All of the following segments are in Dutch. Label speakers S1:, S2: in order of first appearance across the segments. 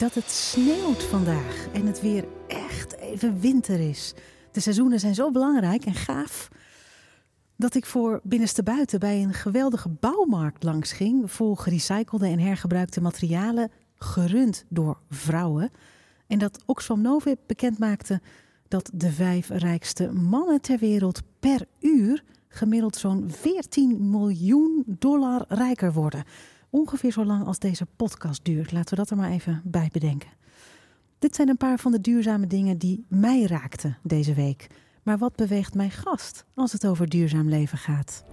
S1: dat het sneeuwt vandaag en het weer echt even winter is. De seizoenen zijn zo belangrijk en gaaf dat ik voor binnenste buiten bij een geweldige bouwmarkt langs ging, vol gerecyclede en hergebruikte materialen, gerund door vrouwen. En dat Oxfam Novib bekend maakte dat de vijf rijkste mannen ter wereld per uur gemiddeld zo'n 14 miljoen dollar rijker worden. Ongeveer zo lang als deze podcast duurt. Laten we dat er maar even bij bedenken. Dit zijn een paar van de duurzame dingen die mij raakten deze week. Maar wat beweegt mijn gast als het over duurzaam leven gaat?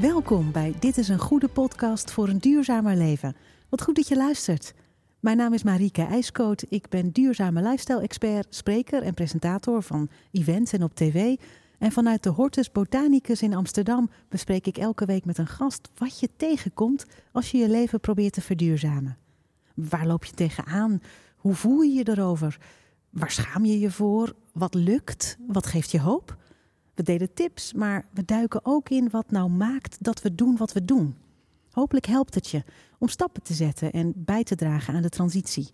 S1: Welkom bij Dit is een goede podcast voor een duurzamer leven. Wat goed dat je luistert. Mijn naam is Marike IJskoot. Ik ben duurzame lifestyle-expert, spreker en presentator van events en op tv. En vanuit de Hortus Botanicus in Amsterdam bespreek ik elke week met een gast wat je tegenkomt als je je leven probeert te verduurzamen. Waar loop je tegenaan? Hoe voel je je erover? Waar schaam je je voor? Wat lukt? Wat geeft je hoop? We delen tips, maar we duiken ook in wat nou maakt dat we doen wat we doen. Hopelijk helpt het je om stappen te zetten en bij te dragen aan de transitie.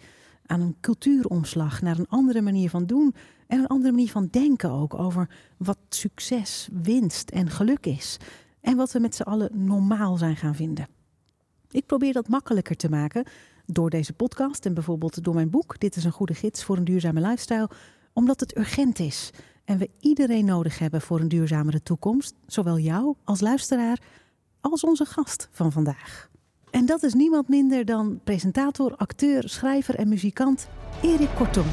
S1: Aan een cultuuromslag naar een andere manier van doen en een andere manier van denken ook over wat succes, winst en geluk is. En wat we met z'n allen normaal zijn gaan vinden. Ik probeer dat makkelijker te maken door deze podcast en bijvoorbeeld door mijn boek. Dit is een goede gids voor een duurzame lifestyle, omdat het urgent is en we iedereen nodig hebben voor een duurzamere toekomst, zowel jou als luisteraar als onze gast van vandaag. En dat is niemand minder dan presentator, acteur, schrijver en muzikant Erik Kortom.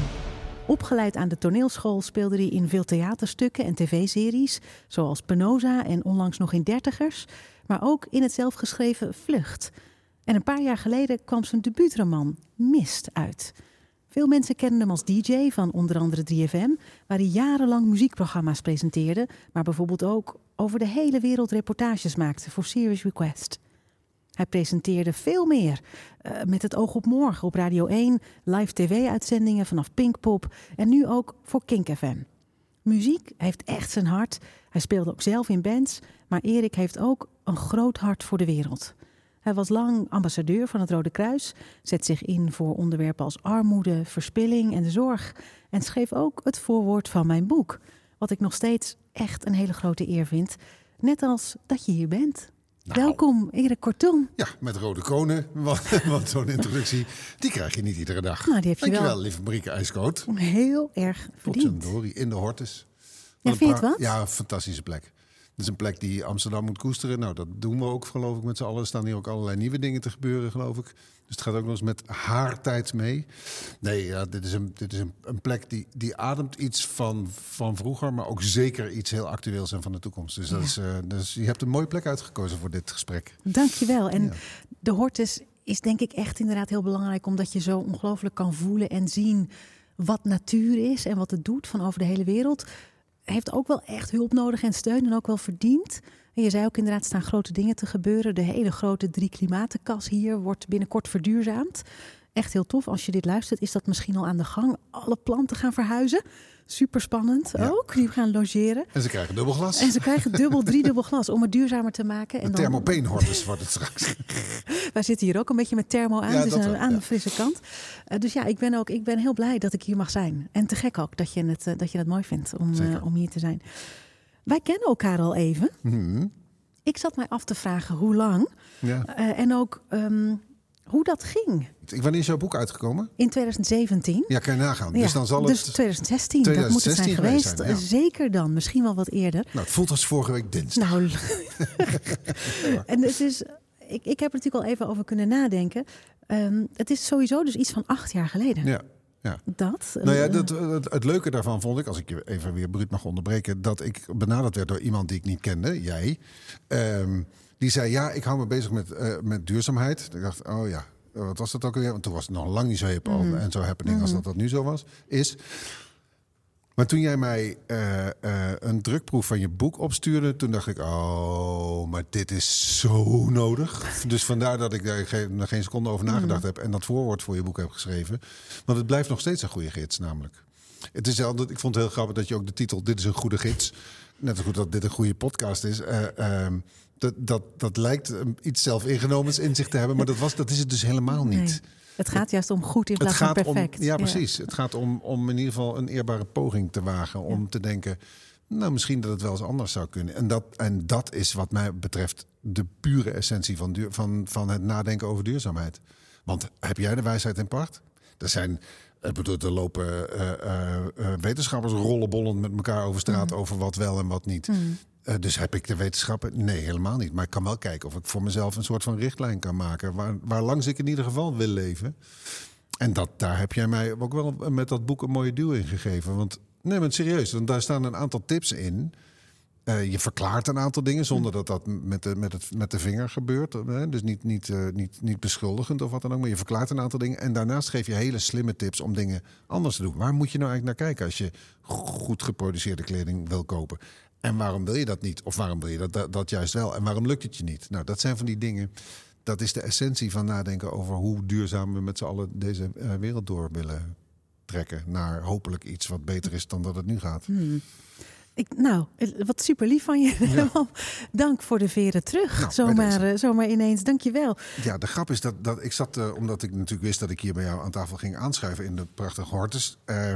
S1: Opgeleid aan de toneelschool speelde hij in veel theaterstukken en tv-series, zoals Penosa en onlangs nog in Dertigers, maar ook in het zelfgeschreven Vlucht. En een paar jaar geleden kwam zijn debuutroman Mist uit. Veel mensen kennen hem als DJ van onder andere 3FM, waar hij jarenlang muziekprogramma's presenteerde, maar bijvoorbeeld ook over de hele wereld reportages maakte voor Serious Request. Hij presenteerde veel meer. Uh, met het oog op morgen op Radio 1, live tv-uitzendingen vanaf Pinkpop en nu ook voor Kink FM. Muziek heeft echt zijn hart. Hij speelde ook zelf in bands, maar Erik heeft ook een groot hart voor de wereld. Hij was lang ambassadeur van het Rode Kruis, zet zich in voor onderwerpen als armoede, verspilling en de zorg en schreef ook het voorwoord van mijn boek, wat ik nog steeds echt een hele grote eer vind, net als dat je hier bent. Nou, Welkom, Erik Kortom.
S2: Ja, met rode konen, want, zo'n introductie, die krijg je niet iedere dag. Nou, die heb je Dankjewel, wel. lieve Marieke IJskoot.
S1: Heel erg verdiend.
S2: Potjandori, in de Hortus.
S1: Ja, vind je het wat?
S2: Ja, een fantastische plek. Het is een plek die Amsterdam moet koesteren. Nou, dat doen we ook, geloof ik, met z'n allen. Er staan hier ook allerlei nieuwe dingen te gebeuren, geloof ik. Dus het gaat ook nog eens met haar tijd mee. Nee, ja, dit is, een, dit is een, een plek die, die ademt iets van, van vroeger, maar ook zeker iets heel actueels en van de toekomst. Dus, dat is, uh, dus je hebt een mooie plek uitgekozen voor dit gesprek.
S1: Dankjewel. En ja. de Hortus is denk ik echt inderdaad heel belangrijk, omdat je zo ongelooflijk kan voelen en zien wat natuur is en wat het doet van over de hele wereld heeft ook wel echt hulp nodig en steun en ook wel verdiend. En je zei ook inderdaad, staan grote dingen te gebeuren. De hele grote drie klimatenkas hier wordt binnenkort verduurzaamd. Echt heel tof. Als je dit luistert, is dat misschien al aan de gang. Alle planten gaan verhuizen. Super spannend ook. Die gaan logeren.
S2: En ze krijgen dubbel glas.
S1: En ze krijgen dubbel, drie dubbel glas om het duurzamer te maken.
S2: En dan... wordt het straks.
S1: Wij zitten hier ook een beetje met thermo aan, ja, dus aan, aan de frisse kant. Uh, dus ja, ik ben ook ik ben heel blij dat ik hier mag zijn. En te gek ook dat je het, uh, dat je het mooi vindt om, uh, om hier te zijn. Wij kennen elkaar al even. Mm -hmm. Ik zat mij af te vragen hoe lang. Ja. en ook um, hoe dat ging.
S2: Wanneer is jouw boek uitgekomen?
S1: In 2017.
S2: Ja, kan je nagaan. Dus dan zal het...
S1: Dus 2016, 2016 dat moet het zijn geweest. Zijn, ja. Zeker dan, misschien wel wat eerder.
S2: Nou, het voelt als vorige week dinsdag. Nou,
S1: en het is... Ik, ik heb er natuurlijk al even over kunnen nadenken. Um, het is sowieso dus iets van acht jaar geleden.
S2: Ja. Ja.
S1: Dat?
S2: Nou ja, dat, het, het, leuke daarvan vond ik, als ik je even weer bruut mag onderbreken, dat ik benaderd werd door iemand die ik niet kende, jij. Um, die zei: Ja, ik hou me bezig met, uh, met duurzaamheid. Ik dacht: Oh ja, wat was dat ook alweer? Want toen was het nog lang niet zo hip mm. en zo happening mm. als dat dat nu zo was. Is Maar toen jij mij uh, uh, een drukproef van je boek opstuurde, toen dacht ik, oh, maar dit is zo nodig. Dus vandaar dat ik daar geen, geen seconde over nagedacht mm. heb en dat voorwoord voor je boek heb geschreven. Want het blijft nog steeds een goede gids, namelijk. Het is altijd, ik vond het heel grappig dat je ook de titel Dit is een goede gids. Net zo goed dat dit een goede podcast is. Uh, dat, dat, dat lijkt iets zelfingenomens in zich te hebben, maar dat, was, dat is het dus helemaal niet. Nee.
S1: Het gaat juist om goed in plaats van perfect.
S2: Om, ja, precies. Het gaat om, om in ieder geval een eerbare poging te wagen. Om te denken, nou misschien dat het wel eens anders zou kunnen. En dat, en dat is wat mij betreft de pure essentie van, duur, van, van het nadenken over duurzaamheid. Want heb jij de wijsheid in pacht? Er zijn ik bedoel, er lopen uh, uh, wetenschappers rollenbollend met elkaar over straat mm. over wat wel en wat niet. Mm. Uh, dus heb ik de wetenschappen? Nee, helemaal niet. Maar ik kan wel kijken of ik voor mezelf een soort van richtlijn kan maken. Waar, waar langs ik in ieder geval wil leven. En dat, daar heb jij mij ook wel met dat boek een mooie duw in gegeven. Want nee, maar serieus, want daar staan een aantal tips in. Uh, je verklaart een aantal dingen zonder dat dat met de, met het, met de vinger gebeurt. Hè? Dus niet, niet, uh, niet, niet beschuldigend of wat dan ook. Maar je verklaart een aantal dingen. En daarnaast geef je hele slimme tips om dingen anders te doen. Waar moet je nou eigenlijk naar kijken als je goed geproduceerde kleding wil kopen? En waarom wil je dat niet? Of waarom wil je dat, dat, juist wel? En waarom lukt het je niet? Nou, dat zijn van die dingen. Dat is de essentie van nadenken over hoe duurzaam we met z'n allen deze uh, wereld door willen trekken. Naar hopelijk iets wat beter is dan dat het nu gaat.
S1: Hmm. Ik, nou, wat super lief van je. Ja. Dank voor de veren terug. Nou, zomaar, uh, zomaar ineens. Dank je wel.
S2: Ja, de grap is dat, dat ik zat, uh, omdat ik natuurlijk wist dat ik hier bij jou aan tafel ging aanschuiven in de prachtige Hortus. Uh,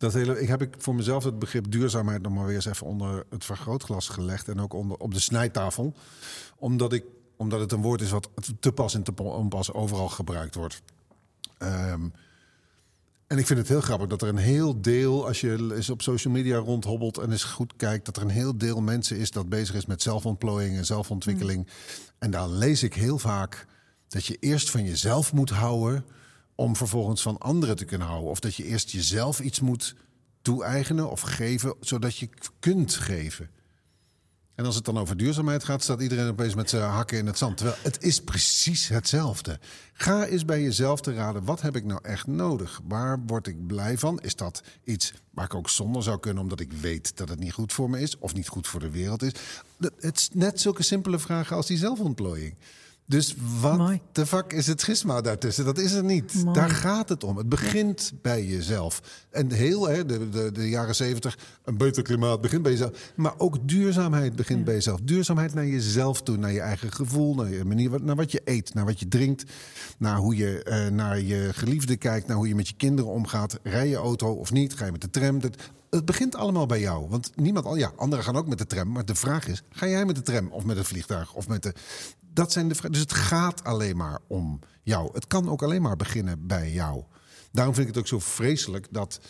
S2: dat hele, ik heb ik voor mezelf het begrip duurzaamheid nog maar weer eens even onder het vergrootglas gelegd. En ook onder, op de snijtafel. Omdat, ik, omdat het een woord is wat te pas en te onpas overal gebruikt wordt. Um, en ik vind het heel grappig dat er een heel deel, als je eens op social media rondhobbelt en eens goed kijkt, dat er een heel deel mensen is dat bezig is met zelfontplooiing en zelfontwikkeling. Mm. En daar lees ik heel vaak dat je eerst van jezelf moet houden om vervolgens van anderen te kunnen houden. Of dat je eerst jezelf iets moet toe-eigenen of geven, zodat je kunt geven. En als het dan over duurzaamheid gaat, staat iedereen opeens met zijn hakken in het zand. Terwijl het is precies hetzelfde. Ga eens bij jezelf te raden, wat heb ik nou echt nodig? Waar word ik blij van? Is dat iets waar ik ook zonder zou kunnen, omdat ik weet dat het niet goed voor me is of niet goed voor de wereld is? Het is net zulke simpele vragen als die zelfontplooiing. Dus wat de fuck is het schisma daartussen? Dat is er niet. Daar gaat het om. Het begint bij jezelf. En heel, hè, de, de, de jaren zeventig, een beter klimaat begint bij jezelf. Maar ook duurzaamheid begint bij jezelf. Duurzaamheid naar jezelf toe, naar je eigen gevoel, naar je manier, naar wat je eet, naar wat je drinkt, naar hoe je uh, naar je geliefde kijkt, naar hoe je met je kinderen omgaat. Rij je auto of niet? Ga je met de tram? Dat, het begint allemaal bij jou. Want niemand, ja, anderen gaan ook met de tram. Maar de vraag is: ga jij met de tram of met het vliegtuig of met de dat zijn de Dus het gaat alleen maar om jou. Het kan ook alleen maar beginnen bij jou. Daarom vind ik het ook zo vreselijk dat,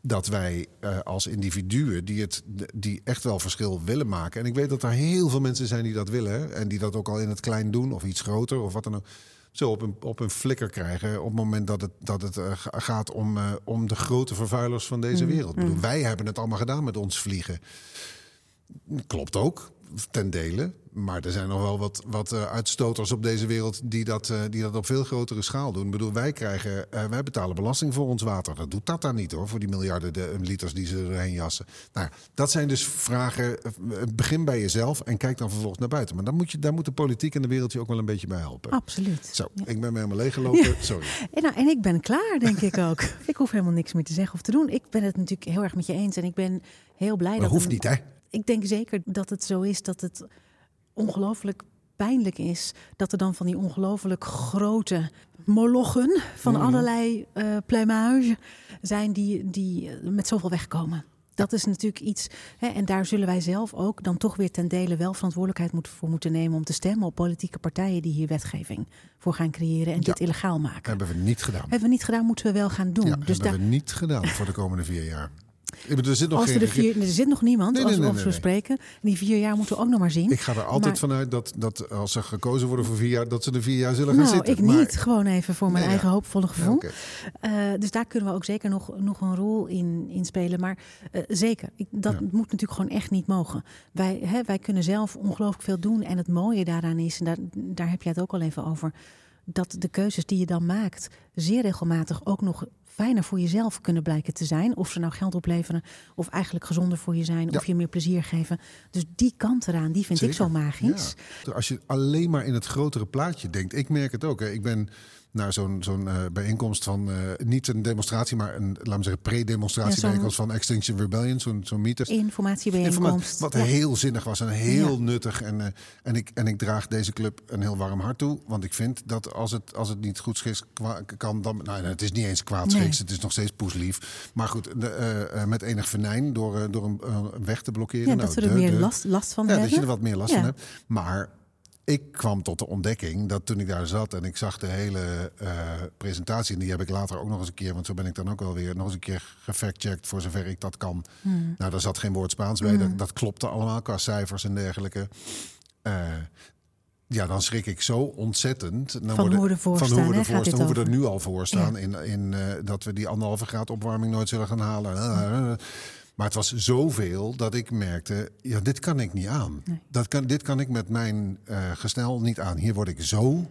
S2: dat wij uh, als individuen die, het, die echt wel verschil willen maken. En ik weet dat er heel veel mensen zijn die dat willen. En die dat ook al in het klein doen of iets groter of wat dan ook. Zo op een, op een flikker krijgen op het moment dat het, dat het uh, gaat om, uh, om de grote vervuilers van deze mm, wereld. Mm. Bedoel, wij hebben het allemaal gedaan met ons vliegen. Klopt ook ten dele. Maar er zijn nog wel wat, wat uh, uitstoters op deze wereld die dat, uh, die dat op veel grotere schaal doen. Ik bedoel, wij, krijgen, uh, wij betalen belasting voor ons water. Dat doet dat daar niet hoor, voor die miljarden de, liters die ze erheen jassen. Nou, dat zijn dus vragen. Begin bij jezelf en kijk dan vervolgens naar buiten. Maar dan moet je, daar moet de politiek en de wereld je ook wel een beetje bij helpen.
S1: Absoluut.
S2: Zo, ik ben me helemaal leeggelopen. Ja. Sorry.
S1: En, nou, en ik ben klaar, denk ik ook. ik hoef helemaal niks meer te zeggen of te doen. Ik ben het natuurlijk heel erg met je eens en ik ben heel blij
S2: dat.
S1: Dat
S2: hoeft niet, hè?
S1: Ik denk zeker dat het zo is dat het ongelooflijk pijnlijk is dat er dan van die ongelooflijk grote molochen van mhm. allerlei uh, pluimage zijn die, die eh, met zoveel wegkomen. Dat is natuurlijk iets. Hè, en daar zullen wij zelf ook dan toch weer ten dele wel verantwoordelijkheid moet, voor moeten nemen om te stemmen op politieke partijen die hier wetgeving voor gaan creëren en dit illegaal maken.
S2: Hebben we niet gedaan.
S1: Hebben we niet gedaan, moeten we wel gaan doen.
S2: Ja, dus hebben we niet gedaan voor de komende vier jaar. Er zit nog,
S1: als er, vier, er zit nog niemand, nee, nee, als we spreken. Die vier jaar moeten we ook nog maar zien.
S2: Ik ga er altijd vanuit dat, dat als ze gekozen worden voor vier jaar... dat ze er vier jaar zullen gaan
S1: nou,
S2: zitten.
S1: ik niet. Gewoon even voor mijn eigen hoopvolle gevoel. Ja, uh, dus daar kunnen we ook zeker nog, nog een rol in, in spelen. Maar uh, zeker, ik, dat moet natuurlijk gewoon echt niet mogen. Wij, hè, wij kunnen zelf ongelooflijk veel doen. En het mooie daaraan is, en daar, daar heb jij het ook al even over dat de keuzes die je dan maakt zeer regelmatig ook nog fijner voor jezelf kunnen blijken te zijn. Of ze nou geld opleveren, of eigenlijk gezonder voor je zijn,
S2: Ja.
S1: of je meer plezier geven. Dus die kant eraan, die vind ik zo magisch.
S2: Ja. Als je alleen maar in het grotere plaatje denkt. Ik merk het ook. Hè. Ik ben naar zo'n zo'n eh, bijeenkomst van... eh, niet een demonstratie, maar een, laten we zeggen, pre-demonstratie
S1: Ja,
S2: van Extinction Rebellion. Zo'n zo'n meeting.
S1: Informatiebijeenkomst.
S2: Informa- Wat
S1: Ja.
S2: heel zinnig was en heel
S1: Ja.
S2: nuttig. En, eh, en, ik, en ik draag deze club een heel warm hart toe. Want ik vind dat als het, als het niet goed schiks kan, dan. Nou, het is niet eens kwaad
S1: Nee.
S2: Het is nog steeds poeslief. Maar goed, de, met enig venijn door, door een, weg te blokkeren.
S1: Ja,
S2: Nou,
S1: dat we er
S2: de-
S1: meer
S2: de-
S1: last, last van
S2: ja,
S1: hebben.
S2: dat je er wat meer last
S1: Ja.
S2: van hebt. Maar ik kwam tot de ontdekking dat toen ik daar zat en ik zag de hele eh, presentatie, en die heb ik later ook nog eens een keer, want zo ben ik dan ook wel weer nog eens een keer gefactcheckt voor zover ik dat kan.
S1: Hmm.
S2: Nou, daar zat geen woord Spaans bij. Dat, dat klopte allemaal qua cijfers en dergelijke. Eh, ja, dan schrik ik zo ontzettend. Dan
S1: Van
S2: worden-
S1: hoe we ervoor
S2: van
S1: staan,
S2: hoe we ervoor staan, hoe we er nu al voor staan. In, in eh, dat we die anderhalve graad opwarming nooit zullen gaan halen. Maar het was zoveel dat ik merkte, ja, dit kan ik niet aan.
S1: Nee.
S2: Dat kan, dit kan ik met mijn eh, gesnel niet aan. Hier word ik zo,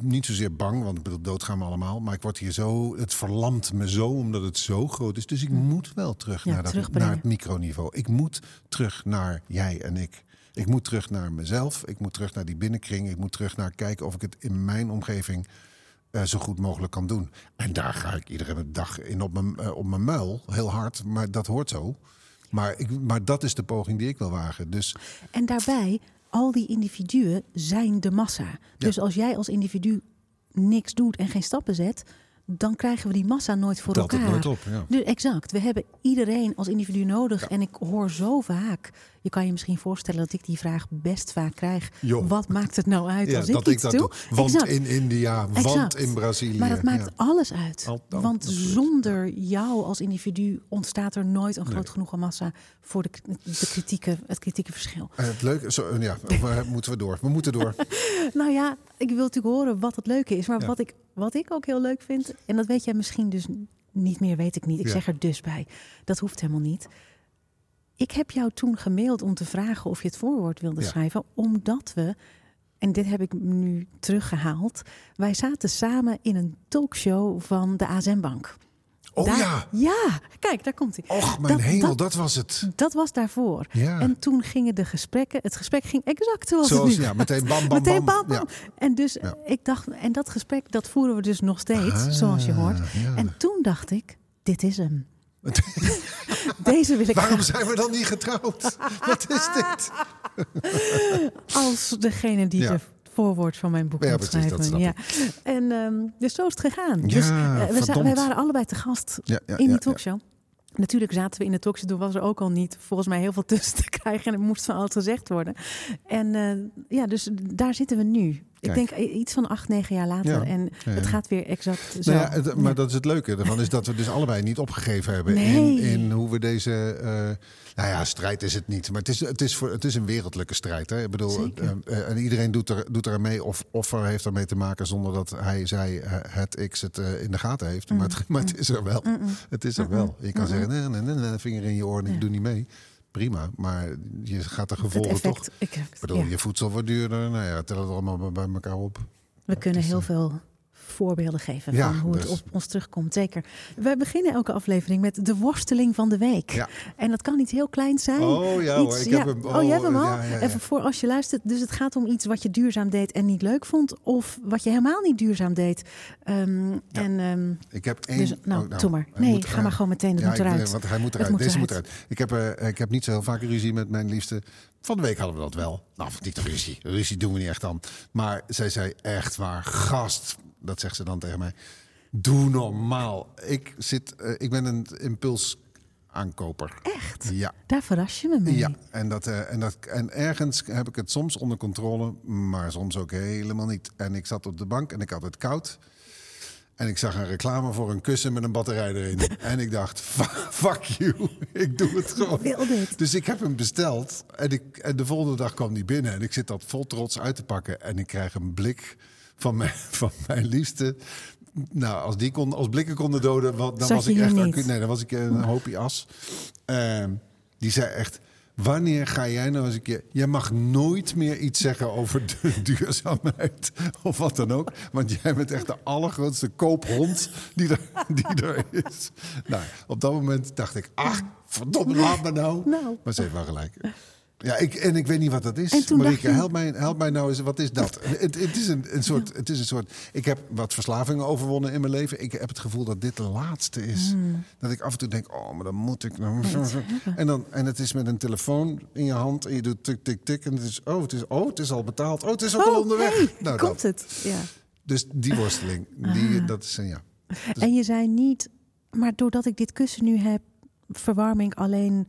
S2: niet, zozeer bang, want ik bedoel, dood gaan we allemaal. Maar ik word hier zo, het verlamt me zo, omdat het zo groot is. Dus ik moet wel terug
S1: Ja,
S2: naar, dat, naar het microniveau. Ik moet terug naar jij en ik. Ik moet terug naar mezelf. Ik moet terug naar die binnenkring. Ik moet terug naar kijken of ik het in mijn omgeving eh, zo goed mogelijk kan doen. En daar ga ik iedere dag in op mijn, eh, op mijn muil. Heel hard, maar dat hoort zo. Maar, ik, maar dat is de poging die ik wil wagen. Dus
S1: En daarbij, al die individuen zijn de massa. Dus als jij als individu niks doet en geen stappen zet, dan krijgen we die massa nooit voor
S2: telt het
S1: elkaar.
S2: nooit op. Ja.
S1: Dus exact. We hebben iedereen als individu nodig. En ik hoor zo vaak. Je kan je misschien voorstellen dat ik die vraag best vaak krijg.
S2: Jo.
S1: Wat maakt het nou uit
S2: Ja,
S1: als ik
S2: dat
S1: iets doe?
S2: doe. Want
S1: Exact.
S2: in India, want
S1: Exact.
S2: in Brazilië.
S1: Maar dat maakt
S2: ja.
S1: alles uit.
S2: Al- al-
S1: Want
S2: absoluut.
S1: zonder jou als individu ontstaat er nooit een groot genoeg massa voor de, de kritieke, het kritieke verschil.
S2: Eh, Het leuke, zo, ja, waar moeten we door? We moeten door.
S1: Nou ja, ik wil natuurlijk horen wat het leuke is. Maar
S2: Ja.
S1: wat, ik, wat ik ook heel leuk vind, en dat weet jij misschien dus niet meer, weet ik niet. Ik zeg er dus bij. Dat hoeft helemaal niet. Ik heb jou toen gemaild om te vragen of je het voorwoord wilde
S2: Ja.
S1: schrijven, omdat we, en dit heb ik nu teruggehaald, wij zaten samen in een talkshow van de ASM Bank.
S2: Oh
S1: Daar-
S2: ja,
S1: Ja, kijk, daar komt hij.
S2: och mijn
S1: Dat-
S2: hemel,
S1: dat-
S2: dat, was het.
S1: Dat was daarvoor.
S2: Ja.
S1: En toen gingen de gesprekken, het gesprek ging exact zoals,
S2: Zoals,
S1: het nu
S2: ja, meteen bam, bam,
S1: Meteen
S2: bam.
S1: bam. En dus
S2: Ja.
S1: ik dacht, en dat gesprek dat voeren we dus nog steeds,
S2: Ah,
S1: zoals je hoort. En toen dacht ik, dit is hem. Deze wil ik
S2: Waarom zijn we dan niet getrouwd? Wat is dit?
S1: als degene die
S2: Ja.
S1: het voorwoord van mijn boek
S2: Ja,
S1: moet
S2: precies,
S1: schrijven. ja. En ehm, dus zo is het gegaan.
S2: Ja,
S1: dus eh, we, wij waren allebei te gast
S2: Ja,
S1: in die talkshow. Natuurlijk zaten we in de talkshow, toen was er ook al niet volgens mij heel veel tussen te krijgen en er moest van alles gezegd worden. En eh, ja, dus daar zitten we nu. Ik denk iets van acht, negen jaar later.
S2: Ja.
S1: En
S2: Ja,
S1: het gaat weer exact zo.
S2: Nou ja, het- maar dat is het leuke ervan, is dat we dus allebei niet opgegeven hebben in,
S1: Nee.
S2: in hoe we deze. eh, nou ja, strijd is het niet, maar het is, het is, voor, het is een wereldlijke strijd. Hè? Ik bedoel, eh, eh, en iedereen doet er, doet er mee of, of er heeft ermee te maken zonder dat hij, zij, eh, het X het eh, in de gaten heeft. Maar, het, maar het is er wel. Het is er wel. Je kan zeggen, nee, nee, nee, nee, vinger in je oor en ik doe niet mee. Prima, maar je gaat de gevolgen toch.
S1: effect. Ik,
S2: Ik bedoel,
S1: ja.
S2: je voedsel wordt duurder. Nou ja, tel het allemaal bij- elkaar op.
S1: We kunnen heel veel voorbeelden geven
S2: Ja,
S1: van hoe het
S2: dus.
S1: op ons terugkomt. Zeker. Wij beginnen elke aflevering met de worsteling van de week.
S2: Ja.
S1: En dat kan iets heel kleins zijn.
S2: Oh ja hoor, ik heb hem.
S1: Oh, je hebt hem al? Even voor als je luistert. Dus het gaat om iets wat je duurzaam deed en niet leuk vond. Of wat je helemaal niet duurzaam deed. Ehm, En ehm,
S2: Ik heb één.
S1: dus, nou,
S2: oh,
S1: doe maar. Nee,
S2: moet
S1: ga maar gewoon meteen. Dat moet
S2: ik-
S1: eruit.
S2: want hij moet eruit.
S1: moet
S2: Deze
S1: eruit.
S2: moet eruit. Ik heb, eh, ik heb niet zo heel vaak ruzie met mijn liefste. Van de week hadden we dat wel. Nou, niet ruzie. Ruzie doen we niet echt dan. Maar zij zei echt waar, gast. Dat zegt ze dan tegen mij. Doe normaal. Ik, zit, eh, ik ben een impuls aankoper.
S1: Echt?
S2: Ja.
S1: Daar verras je me mee.
S2: Ja, en, dat, eh, en, dat, en ergens heb ik het soms onder controle, maar soms ook helemaal niet. En ik zat op de bank en ik had het koud. En ik zag een reclame voor een kussen met een batterij erin. en ik dacht, "Fu- fuck you, ik doe het gewoon.
S1: wil dit.
S2: Dus ik heb hem besteld. En, ik, en de volgende dag kwam die binnen. En ik zit dat vol trots uit te pakken. En ik krijg een blik van mijn, van mijn liefste. Nou, als, die kon, als blikken konden doden, wa- dan
S1: Zat
S2: was ik echt. Nee, dan was ik een hoopje as. Ehm, die zei echt. Wanneer ga jij nou eens een keer... Jij mag nooit meer iets zeggen over de duurzaamheid of wat dan ook. Want jij bent echt de allergrootste koophond die er, die er is. Nou, op dat moment dacht ik... Ach, verdomme, laat me nou.
S1: Nou.
S2: Maar ze heeft wel gelijk. Ja, ik, en ik weet niet wat dat is. Marieke,
S1: je-
S2: help mij, help mij nou eens. Wat is dat? Het, het, is een, een soort, het is een soort... Ik heb wat verslavingen overwonnen in mijn leven. Ik heb het gevoel dat dit de laatste is.
S1: Hmm.
S2: Dat ik af en toe denk, oh, maar dan moet ik... nou En, dan, en het is met een telefoon in je hand en je doet tik, tik, tik. En het is, oh, het is, oh, het is al betaald. Oh, het is ook al
S1: Oh,
S2: onderweg.
S1: hey,
S2: nou,
S1: komt
S2: dat.
S1: het? Ja.
S2: Dus die worsteling, die, dat is een ja.
S1: En je zei niet, maar doordat ik dit kussen nu heb, verwarming alleen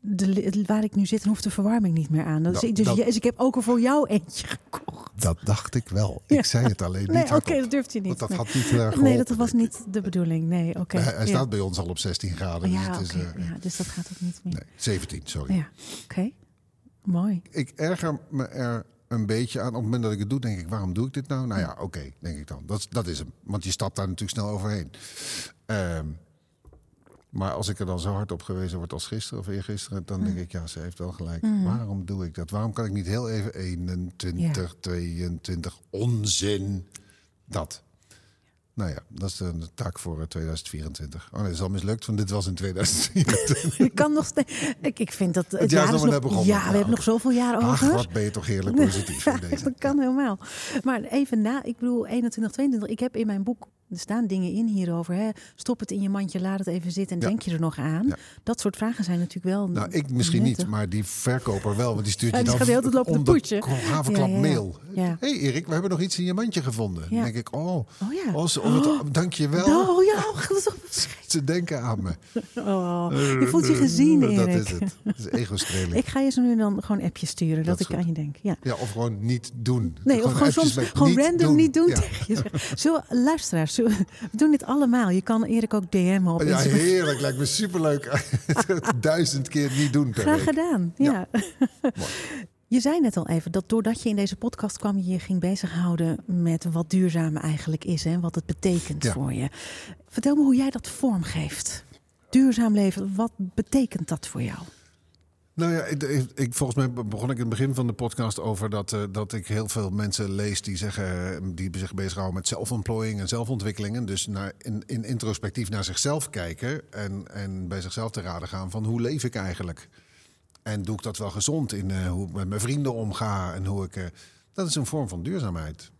S1: de, waar ik nu zit, hoeft de verwarming niet meer aan. Dus, ik- dus,
S2: dat-
S1: je- dus ik heb ook al voor jou eentje gekocht.
S2: Dat dacht ik wel.
S1: Ja.
S2: Ik zei het alleen niet
S1: Nee, oké, dat durft je niet.
S2: Want dat
S1: Nee.
S2: had niet erg
S1: Nee, dat was niet de bedoeling. Nee, oké.
S2: Hij, hij
S1: ja.
S2: staat bij ons al op 16 graden.
S1: ja,
S2: dus het is, eh,
S1: ja, dus dat gaat ook niet meer.
S2: nee, 17, sorry.
S1: Ja, oké. Mooi.
S2: Ik erger me er een beetje aan. Op het moment dat ik het doe, denk ik, waarom doe ik dit nou? Nou ja, oké, denk ik dan. Dat, is- dat is hem. Want je stapt daar natuurlijk snel overheen. Ehm, maar als ik er dan zo hard op gewezen word als gisteren of eergisteren... dan denk ik, ja, ze heeft wel gelijk. Waarom doe ik dat? Waarom kan ik niet heel even 21, 22, onzin, dat... Nou ja, dat is de taak voor eh, 2024. Oh nee, dat is al mislukt, want dit was in 2024.
S1: Ik kan nog steeds. Ik, ik vind dat het,
S2: Het jaar is nog begonnen.
S1: Ja, we hebben nog
S2: oké.
S1: zoveel jaren
S2: Ach,
S1: over.
S2: wat ben je toch heerlijk positief in deze.
S1: dat kan helemaal. Maar even na, ik bedoel 21, 22. Ik heb in mijn boek, er staan dingen in hierover. Hè? Stop het in je mandje, laat het even zitten en
S2: Ja.
S1: denk je er nog aan.
S2: Ja.
S1: Dat soort vragen zijn natuurlijk wel.
S2: Nou, ik misschien
S1: nuttig.
S2: niet, maar die verkoper wel. Want die stuurt je dan
S1: gaat de hele tijd lopen te
S2: haverklap
S1: ja.
S2: mail. Hé hey Erik, we hebben nog iets in je mandje gevonden. Dan denk ik, oh,
S1: Oh ja.
S2: oh, ze, oh, dank je wel.
S1: Oh ja, goed.
S2: Ze denken aan me.
S1: Oh, je voelt je gezien,
S2: Dat
S1: Erik.
S2: is het. Dat is ego-streling.
S1: Ik ga je zo nu dan gewoon een appje sturen, dat,
S2: Dat
S1: ik aan je denk. Ja.
S2: Ja, of gewoon niet doen.
S1: Nee, of gewoon
S2: appjes
S1: soms gewoon random niet doen
S2: Ja.
S1: tegen je. Zullen luisteraars, we doen dit allemaal. Je kan Erik ook DM'en op
S2: Ja,
S1: Instagram.
S2: heerlijk. Lijkt me superleuk. Duizend keer niet doen per
S1: Graag
S2: week.
S1: gedaan. Ja.
S2: Ja.
S1: Je zei net al even dat doordat je in deze podcast kwam, je je ging bezighouden met wat duurzaam eigenlijk is en wat het betekent
S2: Ja.
S1: voor je. Vertel me hoe jij dat vormgeeft. Duurzaam leven, wat betekent dat voor jou?
S2: Nou ja, ik, volgens mij begon ik in het begin van de podcast over dat, eh, dat ik heel veel mensen lees die zeggen eh, die zich bezighouden met zelfontplooiing en zelfontwikkelingen. Dus naar, in, in introspectief naar zichzelf kijken en, en bij zichzelf te raden gaan van hoe leef ik eigenlijk? En doe ik dat wel gezond in eh, hoe ik met mijn vrienden omga en hoe ik. dat is een vorm van duurzaamheid.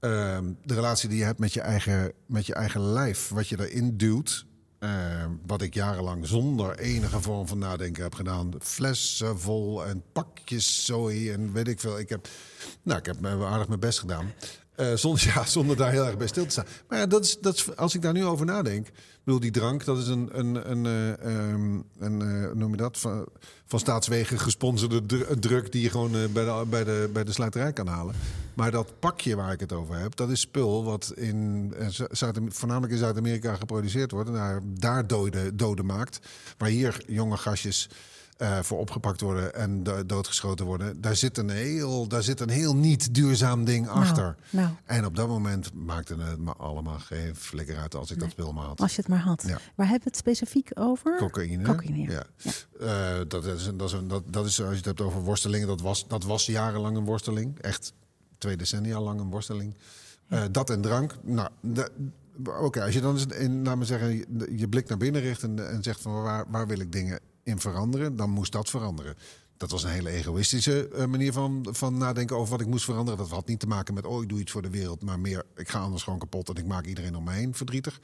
S2: Ehm, de relatie die je hebt met je eigen, met je eigen lijf, wat je erin duwt. Ehm, wat ik jarenlang zonder enige vorm van nadenken heb gedaan. Flessen vol en pakjes zooi en weet ik veel. Ik heb, nou, ik heb aardig mijn best gedaan. Eh, zonder, ja, zonder daar heel erg bij stil te staan. Maar ja, dat is, dat als ik daar nu over nadenk. Bedoel, die drank, dat is een, een, een, eh, ehm, een eh, noem je dat? Van, van staatswegen gesponsorde dr- druk die je gewoon eh, bij, de, bij, de, bij de sluiterij kan halen. Maar dat pakje waar ik het over heb, dat is spul wat in, eh, Zu- Zuid voornamelijk in Zuid-Amerika geproduceerd wordt. En daar, daar doden, doden maakt. Waar hier jonge gastjes eh, voor opgepakt worden en do- doodgeschoten worden. Daar zit een heel, daar zit een heel niet duurzaam ding achter.
S1: nou.
S2: En op dat moment maakte het me allemaal geen flikker uit als ik dat spul maar had.
S1: Als je het maar had.
S2: Ja.
S1: Waar hebben we het specifiek over?
S2: Cocaïne.
S1: Cocaïne, ja.
S2: Eh, dat, is, dat, is een, dat, dat is, als je het hebt over worstelingen, dat was, dat was jarenlang een worsteling. Echt twee decennia lang een worsteling. Eh, dat en drank. Nou, de- oké, als je dan eens in, laat me zeggen, je, je blik naar binnen richt en, en zegt van waar, waar wil ik dingen in veranderen, dan moest dat veranderen. Dat was een hele egoïstische eh, manier van, van nadenken over wat ik moest veranderen. Dat had niet te maken met, oh, ik doe iets voor de wereld, maar meer, ik ga anders gewoon kapot en ik maak iedereen om me heen verdrietig.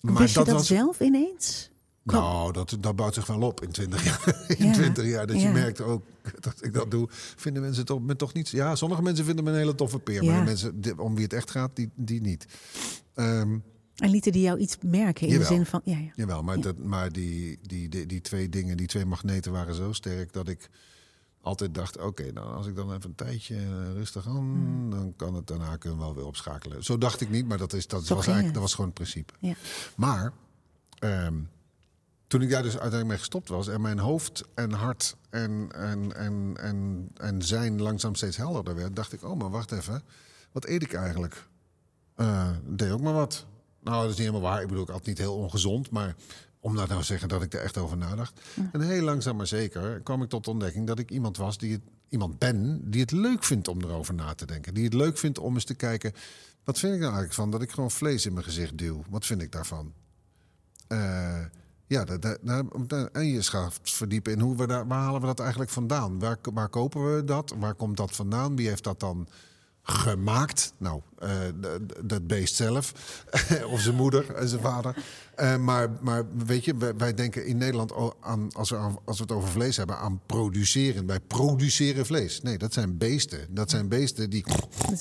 S1: Wist je dat zelf ineens?
S2: Nou, dat, dat bouwt zich wel op in 20 jaar. In
S1: Ja.
S2: 20 jaar dat je
S1: Ja.
S2: merkt ook dat ik dat doe. Vinden mensen toch, me toch niet. Ja, sommige mensen vinden me een hele toffe peer.
S1: Ja.
S2: Maar de mensen om wie het echt gaat, die, die niet. Ehm,
S1: En lieten die jou iets merken in
S2: Jawel.
S1: de zin van... Ja, ja.
S2: jawel, maar,
S1: Ja.
S2: dat, maar die, die, die, die twee dingen, die twee magneten waren zo sterk dat ik altijd dacht: oké, nou als ik dan even een tijdje eh, rustig aan,
S1: Hmm.
S2: dan kan het daarna kunnen we wel weer opschakelen. Zo dacht ik niet, maar dat, is, dat,
S1: Zo
S2: was, eigenlijk,
S1: het.
S2: dat was gewoon het principe.
S1: Ja.
S2: Maar ehm, toen ik daar dus uiteindelijk mee gestopt was en mijn hoofd en hart en, en, en, en, en zijn langzaam steeds helderder werd, dacht ik: oh, maar wacht even, wat eet ik eigenlijk? Eh, deed ook maar wat. Nou, dat is niet helemaal waar. Ik bedoel, ik had niet heel ongezond, maar om nou te zeggen dat ik er echt over nadacht. En heel langzaam maar zeker kwam ik tot de ontdekking dat ik iemand was die het, iemand ben die het leuk vindt om erover na te denken. Die het leuk vindt om eens te kijken. Wat vind ik nou eigenlijk van dat ik gewoon vlees in mijn gezicht duw? Wat vind ik daarvan? Eh, ja, dat, dat, dat- en je gaat verdiepen in hoe we daar, waar halen we dat eigenlijk vandaan? Waar, waar kopen we dat? Waar komt dat vandaan? Wie heeft dat dan gemaakt? Nou, eh, dat beest zelf. of zijn moeder en zijn vader. Eh, maar, maar weet je, wij, wij denken in Nederland al aan, als we, aan- als we het over vlees hebben, aan produceren. Wij produceren vlees. Nee, dat zijn beesten. Dat zijn beesten die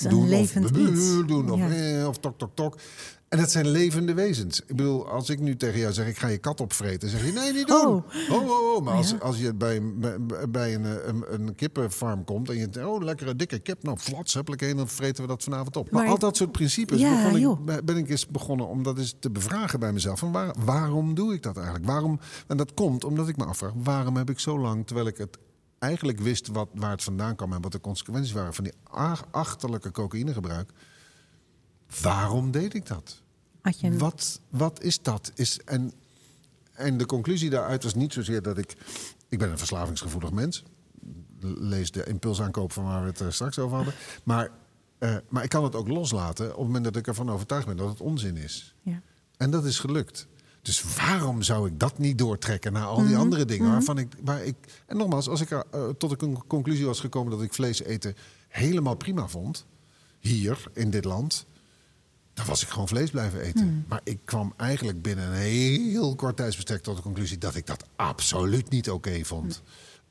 S1: een
S2: doen
S1: levend
S2: of, doen of,
S1: Ja.
S2: eh, of tok, tok, tok. En dat zijn levende wezens. Ik bedoel, als ik nu tegen jou zeg, ik ga je kat opvreten, zeg je nee, niet doen.
S1: Oh.
S2: Oh, oh, oh. Maar als, als je bij, bij, bij een, een, een kippenfarm komt en je denkt, oh, lekkere dikke kip, nou, flats, heen, dan vreten we dat vanavond op. Maar,
S1: Maar-
S2: al dat soort principes
S1: Ja,
S2: ik, ben- ik eens begonnen om dat eens te bevragen bij mezelf. Van waar, waarom doe ik dat eigenlijk? Waarom? En dat komt omdat ik me afvraag, waarom heb ik zo lang, terwijl ik het eigenlijk wist wat, waar het vandaan kwam en wat de consequenties waren van die achterlijke cocaïnegebruik. Waarom deed ik dat?
S1: Had je een-
S2: Wat, wat is dat? Is, en, en de conclusie daaruit was niet zozeer dat ik... Ik ben een verslavingsgevoelig mens. Lees de impulsaankoop van waar we het eh, straks over hadden. Maar, eh, maar ik kan het ook loslaten op het moment dat ik ervan overtuigd ben dat het onzin is.
S1: Ja.
S2: En dat is gelukt. Dus waarom zou ik dat niet doortrekken naar al
S1: Mhm.
S2: die andere dingen waarvan ik, waar ik. En nogmaals, als ik er eh, tot de con- conclusie was gekomen dat ik vlees eten helemaal prima vond, hier in dit land, dan was ik gewoon vlees blijven eten. Maar ik kwam eigenlijk binnen een heel kort tijdsbestek tot de conclusie dat ik dat absoluut niet oké vond.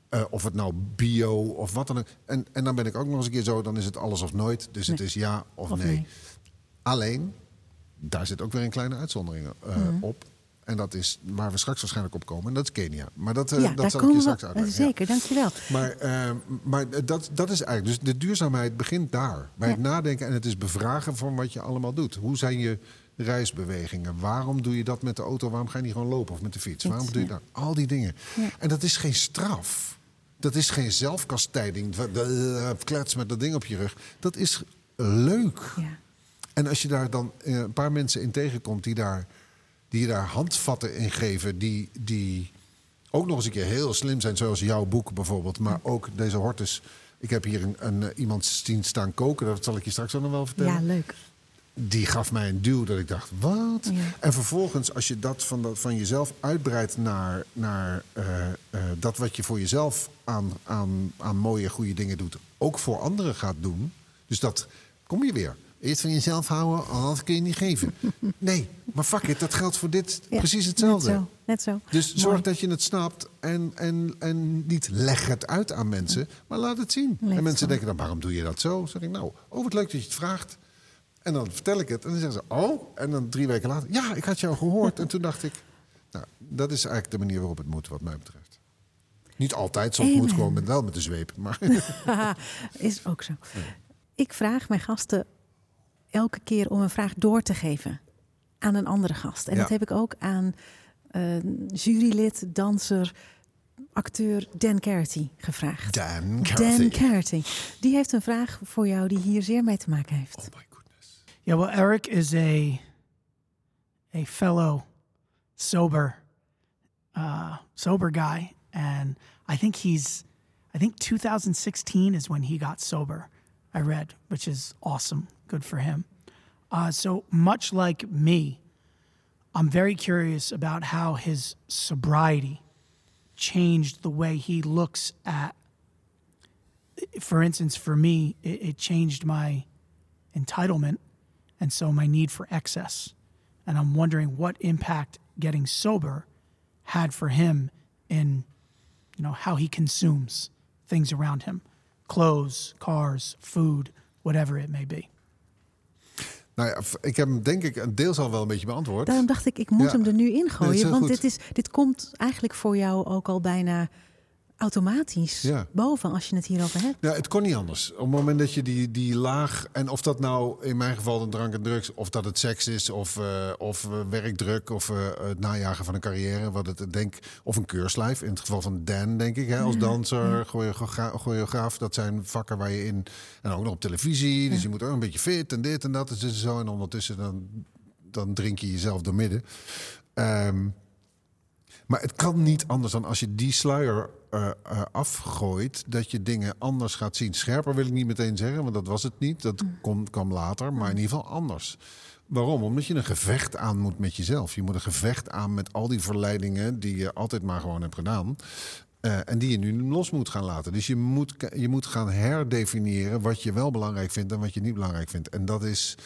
S2: Eh, of het nou bio of wat dan ook. En, en dan ben ik ook nog eens een keer zo, dan is het alles of nooit. Dus het is ja of,
S1: Of
S2: nee.
S1: nee.
S2: Alleen, daar zit ook weer een kleine uitzondering eh,
S1: Mhm.
S2: op. En dat is waar we straks waarschijnlijk op komen. En dat is Kenia. Maar dat,
S1: ja,
S2: dat zal ik je straks uitleggen. ja.
S1: Zeker, dankjewel.
S2: Maar, eh, maar dat, dat is eigenlijk. Dus de duurzaamheid begint daar. Bij het
S1: Ja.
S2: nadenken en het is bevragen van wat je allemaal doet. Hoe zijn je reisbewegingen? Waarom doe je dat met de auto? Waarom ga je niet gewoon lopen of met de fiets? Waarom doe je
S1: ja.
S2: dat? Al die dingen.
S1: Ja.
S2: En dat is geen straf. Dat is geen zelfkastijding. Klets met dat ding op je rug. Dat is leuk.
S1: Ja.
S2: En als je daar dan eh, een paar mensen in tegenkomt die daar, die daar handvatten in geven, die, die ook nog eens een keer heel slim zijn, zoals jouw boek bijvoorbeeld, maar ook deze Hortus. Ik heb hier een, een, eh, iemand zien staan koken, dat zal ik je straks ook nog wel vertellen.
S1: ja, leuk.
S2: Die gaf mij een duw dat ik dacht, wat?
S1: Ja.
S2: En vervolgens, als je dat van, dat van jezelf uitbreidt naar, naar eh, eh, dat wat je voor jezelf aan, aan, aan mooie, goede dingen doet, ook voor anderen gaat doen. Dus dat kom je weer. Eerst van jezelf houden, anders kun je niet geven. Nee, maar fuck it, dat geldt voor dit
S1: Ja,
S2: precies hetzelfde.
S1: Net zo. Net zo.
S2: Dus
S1: Mooi.
S2: zorg dat je het snapt en, en, en niet leg het uit aan mensen, maar laat het zien. En
S1: het
S2: mensen denken dan, waarom doe je dat zo? zeg ik, nou, oh wat leuk dat je het vraagt. En dan vertel ik het en dan zeggen ze, oh. En dan drie weken later, ja, ik had jou gehoord. en toen dacht ik, nou, dat is eigenlijk de manier waarop het moet, wat mij betreft. Niet altijd, soms moet het gewoon met, wel met de zweep. Maar
S1: is ook zo. Ik vraag mijn gasten elke keer om een vraag door te geven aan een andere gast. En
S2: Ja.
S1: dat heb ik ook aan eh, jurylid, danser, acteur Dan Carty gevraagd.
S2: Dan
S1: Dan. Carty. Die heeft een vraag voor jou die hier zeer mee te maken heeft.
S2: Oh my goodness.
S3: Yeah, well, Eric is a a fellow sober uh, sober guy, and I think he's I think 2016 is when he got sober. I read, which is awesome, good for him. Uh, so much like me, I'm very curious about how his sobriety changed the way he looks at. For instance, for me, it, it changed my entitlement and so my need for excess. And I'm wondering what impact getting sober had for him in you know how he consumes things around him. Clothes, cars, food, whatever it may be.
S2: Nou ja, ik heb hem denk ik een deels al wel een beetje beantwoord.
S1: Daarom dacht ik, ik moet
S2: Ja.
S1: hem er nu in
S2: Nee, dat is
S1: gooien.
S2: heel
S1: want
S2: goed.
S1: dit, is, dit komt eigenlijk voor jou ook al bijna automatisch
S2: Ja.
S1: boven als je het hierover hebt.
S2: Ja, het kon niet anders. Op het moment dat je die, die laag... En of dat nou in mijn geval een drank en drugs... of dat het seks is, of, eh, of eh, werkdruk... of eh, het najagen van een carrière, wat het denk, of een keurslijf. In het geval van Dan, denk ik, hè, als danser, choreogra- choreograaf. Dat zijn vakken waar je in... En ook nog op televisie, dus je moet ook een beetje fit en dit en dat. Dus zo, en ondertussen dan, dan drink je jezelf door midden. Ehm, Maar het kan niet anders dan als je die sluier eh, eh, afgooit, dat je dingen anders gaat zien. Scherper wil ik niet meteen zeggen, want dat was het niet. Dat komt, kwam later, maar in ieder geval anders. Waarom? Omdat je een gevecht aan moet met jezelf. Je moet een gevecht aan met al die verleidingen die je altijd maar gewoon hebt gedaan. Eh, en die je nu los moet gaan laten. Dus je moet, je moet gaan herdefiniëren wat je wel belangrijk vindt en wat je niet belangrijk vindt. En dat is.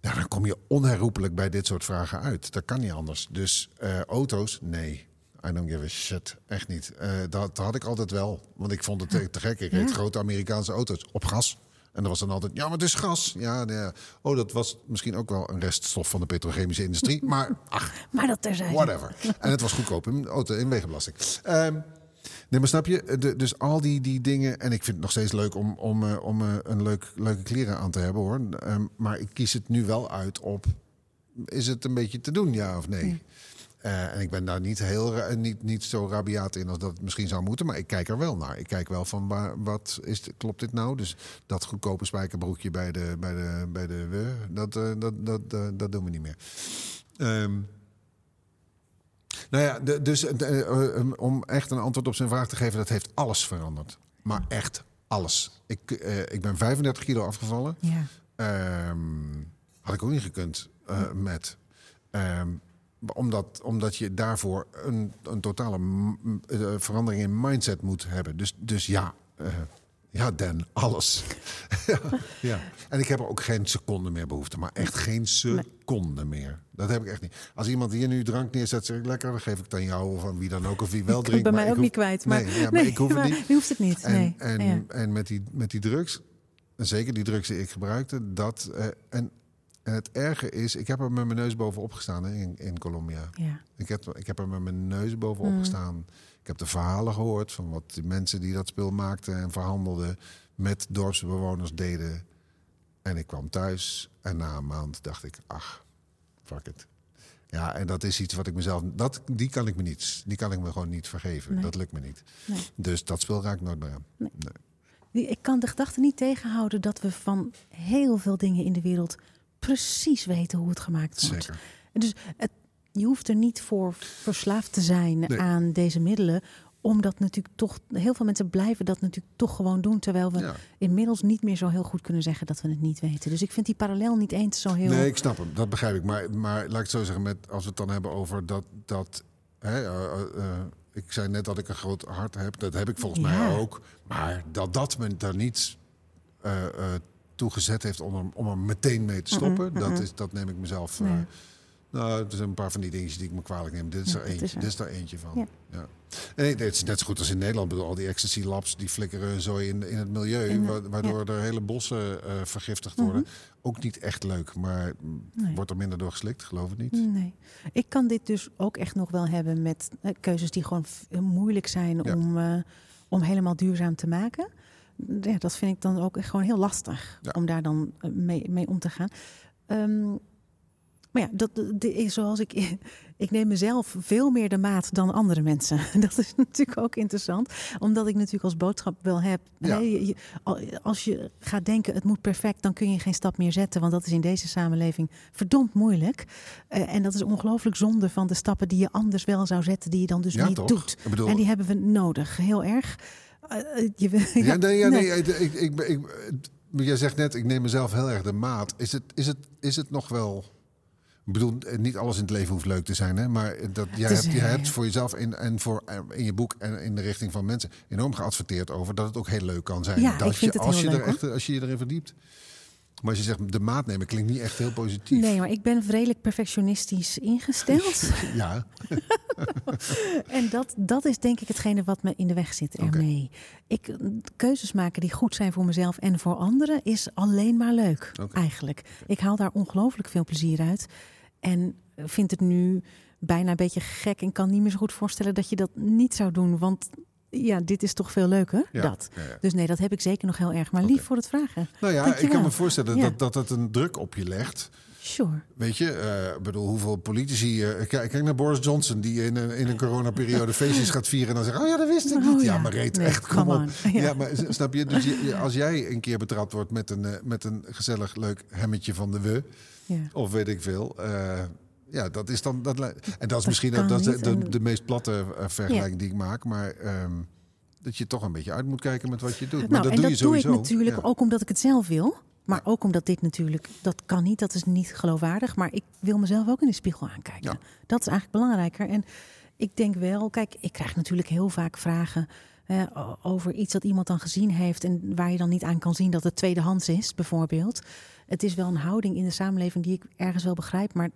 S2: Ja, dan kom je onherroepelijk bij dit soort vragen uit. Dat kan niet anders. Dus eh, auto's, nee. I don't give a shit. Echt niet. Eh, dat, had ik altijd wel. Want ik vond het te, te gek. Ik reed grote Amerikaanse auto's op gas. En dat was dan altijd, ja, maar het is gas. Ja, nee. Oh, dat was misschien ook wel een reststof van de petrochemische industrie. Maar ach,
S1: Maar dat terzijde.
S2: whatever. En het was goedkoop in auto in wegenbelasting. Ehm, nee, maar snap je? De- dus al die, die dingen. En ik vind het nog steeds leuk om, om, eh, om eh, een leuk, leuke kleren aan te hebben hoor. Ehm, maar ik kies het nu wel uit op. Is het een beetje te doen, ja of nee? Eh, en ik ben daar niet, heel, ra- niet, niet zo rabiaat in als dat het misschien zou moeten. Maar ik kijk er wel naar. Ik kijk wel van waar, wat is, klopt dit nou? Dus dat goedkope spijkerbroekje bij de, bij de, bij de dat, eh, dat, dat, eh, dat doen we niet meer. Ehm, nou ja, de- dus de- eh, eh, om echt een antwoord op zijn vraag te geven, dat heeft alles veranderd. Maar echt alles. Ik, eh, ik ben 35 kilo afgevallen.
S1: Ja.
S2: Ehm, had ik ook niet gekund eh, met. Ehm, omdat, omdat je daarvoor een, een totale eh, verandering in mindset moet hebben. Dus, dus ja, eh, ja, Dan, alles. ja, ja. En ik heb er ook geen seconde meer behoefte. Maar echt geen seconde meer. Dat heb ik echt niet. Als iemand hier nu drank neerzet, zeg ik lekker, dan geef ik het aan jou of aan wie dan ook. Of wie wel
S1: Ik
S2: drinkt.
S1: bij
S2: maar
S1: mij
S2: ik
S1: ook
S2: hoef-
S1: niet kwijt. Maar,
S2: nee, ja, maar ik hoef het niet.
S1: Je hoeft het niet.
S2: En,
S1: nee.
S2: en,
S1: Ja.
S2: en met, die, met die drugs, en zeker die drugs die ik gebruikte, dat. eh, en, en het erge is, ik heb er met mijn neus bovenop gestaan hè, in, in Colombia.
S1: Ja.
S2: Ik heb, ik heb er met mijn neus bovenop
S1: Mm.
S2: gestaan. Ik heb de verhalen gehoord van wat die mensen die dat spul maakten en verhandelden met dorpsbewoners deden. En ik kwam thuis en na een maand dacht ik, ach, fuck it. Ja, en dat is iets wat ik mezelf, dat, die kan ik me niet, die kan ik me gewoon niet vergeven.
S1: Nee.
S2: Dat lukt me niet.
S1: Nee.
S2: Dus dat spul raak ik nooit meer aan.
S1: Nee. Ik kan de gedachte niet tegenhouden dat we van heel veel dingen in de wereld precies weten hoe het gemaakt wordt.
S2: Zeker.
S1: En Dus het, je hoeft er niet voor verslaafd te zijn
S2: Nee.
S1: aan deze middelen. Omdat natuurlijk toch, heel veel mensen blijven dat natuurlijk toch gewoon doen. Terwijl we
S2: Ja.
S1: inmiddels niet meer zo heel goed kunnen zeggen dat we het niet weten. Dus ik vind die parallel niet eens zo heel.
S2: Nee, ik snap hem. Dat begrijp ik. Maar, maar laat ik het zo zeggen, met, als we het dan hebben over dat... dat hè, eh, eh, eh, ik zei net dat ik een groot hart heb. Dat heb ik volgens
S1: Ja.
S2: mij ook. Maar dat dat me daar niet eh, toe gezet heeft om er, om er meteen mee te stoppen... dat, is, dat neem ik mezelf...
S1: Nee.
S2: Nou, er zijn een paar van die dingetjes die ik me kwalijk neem. Dit is er eentje.
S1: is er.
S2: Dit is er eentje van.
S1: Ja.
S2: Nee, het is net zo goed als in Nederland. Ik bedoel, al die ecstasy labs die flikkeren zo in, in het milieu,
S1: In de-
S2: wa- waardoor er hele bossen eh, vergiftigd worden. Ook niet echt leuk, maar
S1: Mhm. Nee.
S2: wordt er minder door geslikt, geloof het niet.
S1: Nee. Ik kan dit dus ook echt nog wel hebben met eh, keuzes die gewoon f- moeilijk zijn
S2: Ja.
S1: om, eh, om helemaal duurzaam te maken. Ja, dat vind ik dan ook echt gewoon heel lastig om daar dan eh, mee, mee om te gaan. Ehm, maar ja, dat, is zoals ik. Ik neem mezelf veel meer de maat dan andere mensen. Dat is natuurlijk ook interessant. Omdat ik natuurlijk als boodschap wel heb.
S2: Ja.
S1: als je gaat denken het moet perfect, dan kun je geen stap meer zetten. Want dat is in deze samenleving verdomd moeilijk. Eh, en dat is ongelooflijk zonde van de stappen die je anders wel zou zetten, die je dan dus
S2: Ja,
S1: niet
S2: toch?
S1: doet.
S2: Bedoel,
S1: En die hebben we nodig, heel erg. Eh, eh, je,
S2: ja, nee, ja,
S1: nee.
S2: nee, ik, ik, ik, ik- maar jij zegt net, ik neem mezelf heel erg de maat. Is het, is het, is het nog wel... Ik bedoel, eh, niet alles in het leven hoeft leuk te zijn, hè? maar dat, jij, hebt, jij
S1: eh,
S2: hebt voor jezelf in, en voor, eh, in je boek en in de richting van mensen enorm geadverteerd over dat het ook heel leuk kan zijn.
S1: Ja,
S2: dat
S1: ik vind
S2: je,
S1: het
S2: als,
S1: heel
S2: je
S1: leuk,
S2: er echt, als je je erin verdiept. Maar als je zegt de maat nemen, klinkt niet echt heel positief.
S1: Nee, maar ik ben redelijk perfectionistisch ingesteld.
S2: Ja,
S1: En dat, dat is denk ik hetgene wat me in de weg zit ermee. Ik, keuzes maken die goed zijn voor mezelf en voor anderen is alleen maar leuk, eigenlijk. Ik haal daar ongelooflijk veel plezier uit. En vind het nu bijna een beetje gek en kan niet meer zo goed voorstellen dat je dat niet zou doen. Want ja, dit is toch veel leuker,
S2: ja.
S1: dat.
S2: Ja, ja.
S1: Dus nee, dat heb ik zeker nog heel erg. Maar lief voor het vragen.
S2: Nou ja, ik kan me voorstellen dat, dat het een druk op je legt.
S1: Sure.
S2: Weet je, ik bedoel, hoeveel politici... eh, kijk, kijk naar Boris Johnson, die in een, in een coronaperiode feestjes gaat vieren... en dan zegt, oh ja, dat wist ik
S1: Oh
S2: niet. ja,
S1: ja.
S2: maar reed
S1: Nee,
S2: echt, kom op. Ja. Maar snap je? Dus je, als jij een keer betrapt wordt met een, eh, met een gezellig leuk hemmetje van de we...
S1: Ja.
S2: of weet ik veel... eh, Ja, dat is dan. Dat, en dat is misschien dat, de, de, meest platte eh, vergelijking die ik maak. Maar ehm, dat je toch een beetje uit moet kijken met wat je doet. maar
S1: nou,
S2: dat
S1: en
S2: doe
S1: dat
S2: je
S1: doe ik natuurlijk
S2: Ja.
S1: ook omdat ik het zelf wil. Maar ook omdat dit natuurlijk, dat kan niet, dat is niet geloofwaardig. Maar ik wil mezelf ook in de spiegel aankijken.
S2: Ja.
S1: Dat is eigenlijk belangrijker. En ik denk wel, kijk, ik krijg natuurlijk heel vaak vragen eh, over iets dat iemand dan gezien heeft. En waar je dan niet aan kan zien dat het tweedehands is, bijvoorbeeld. Het is wel een houding in de samenleving die ik ergens wel begrijp. Maar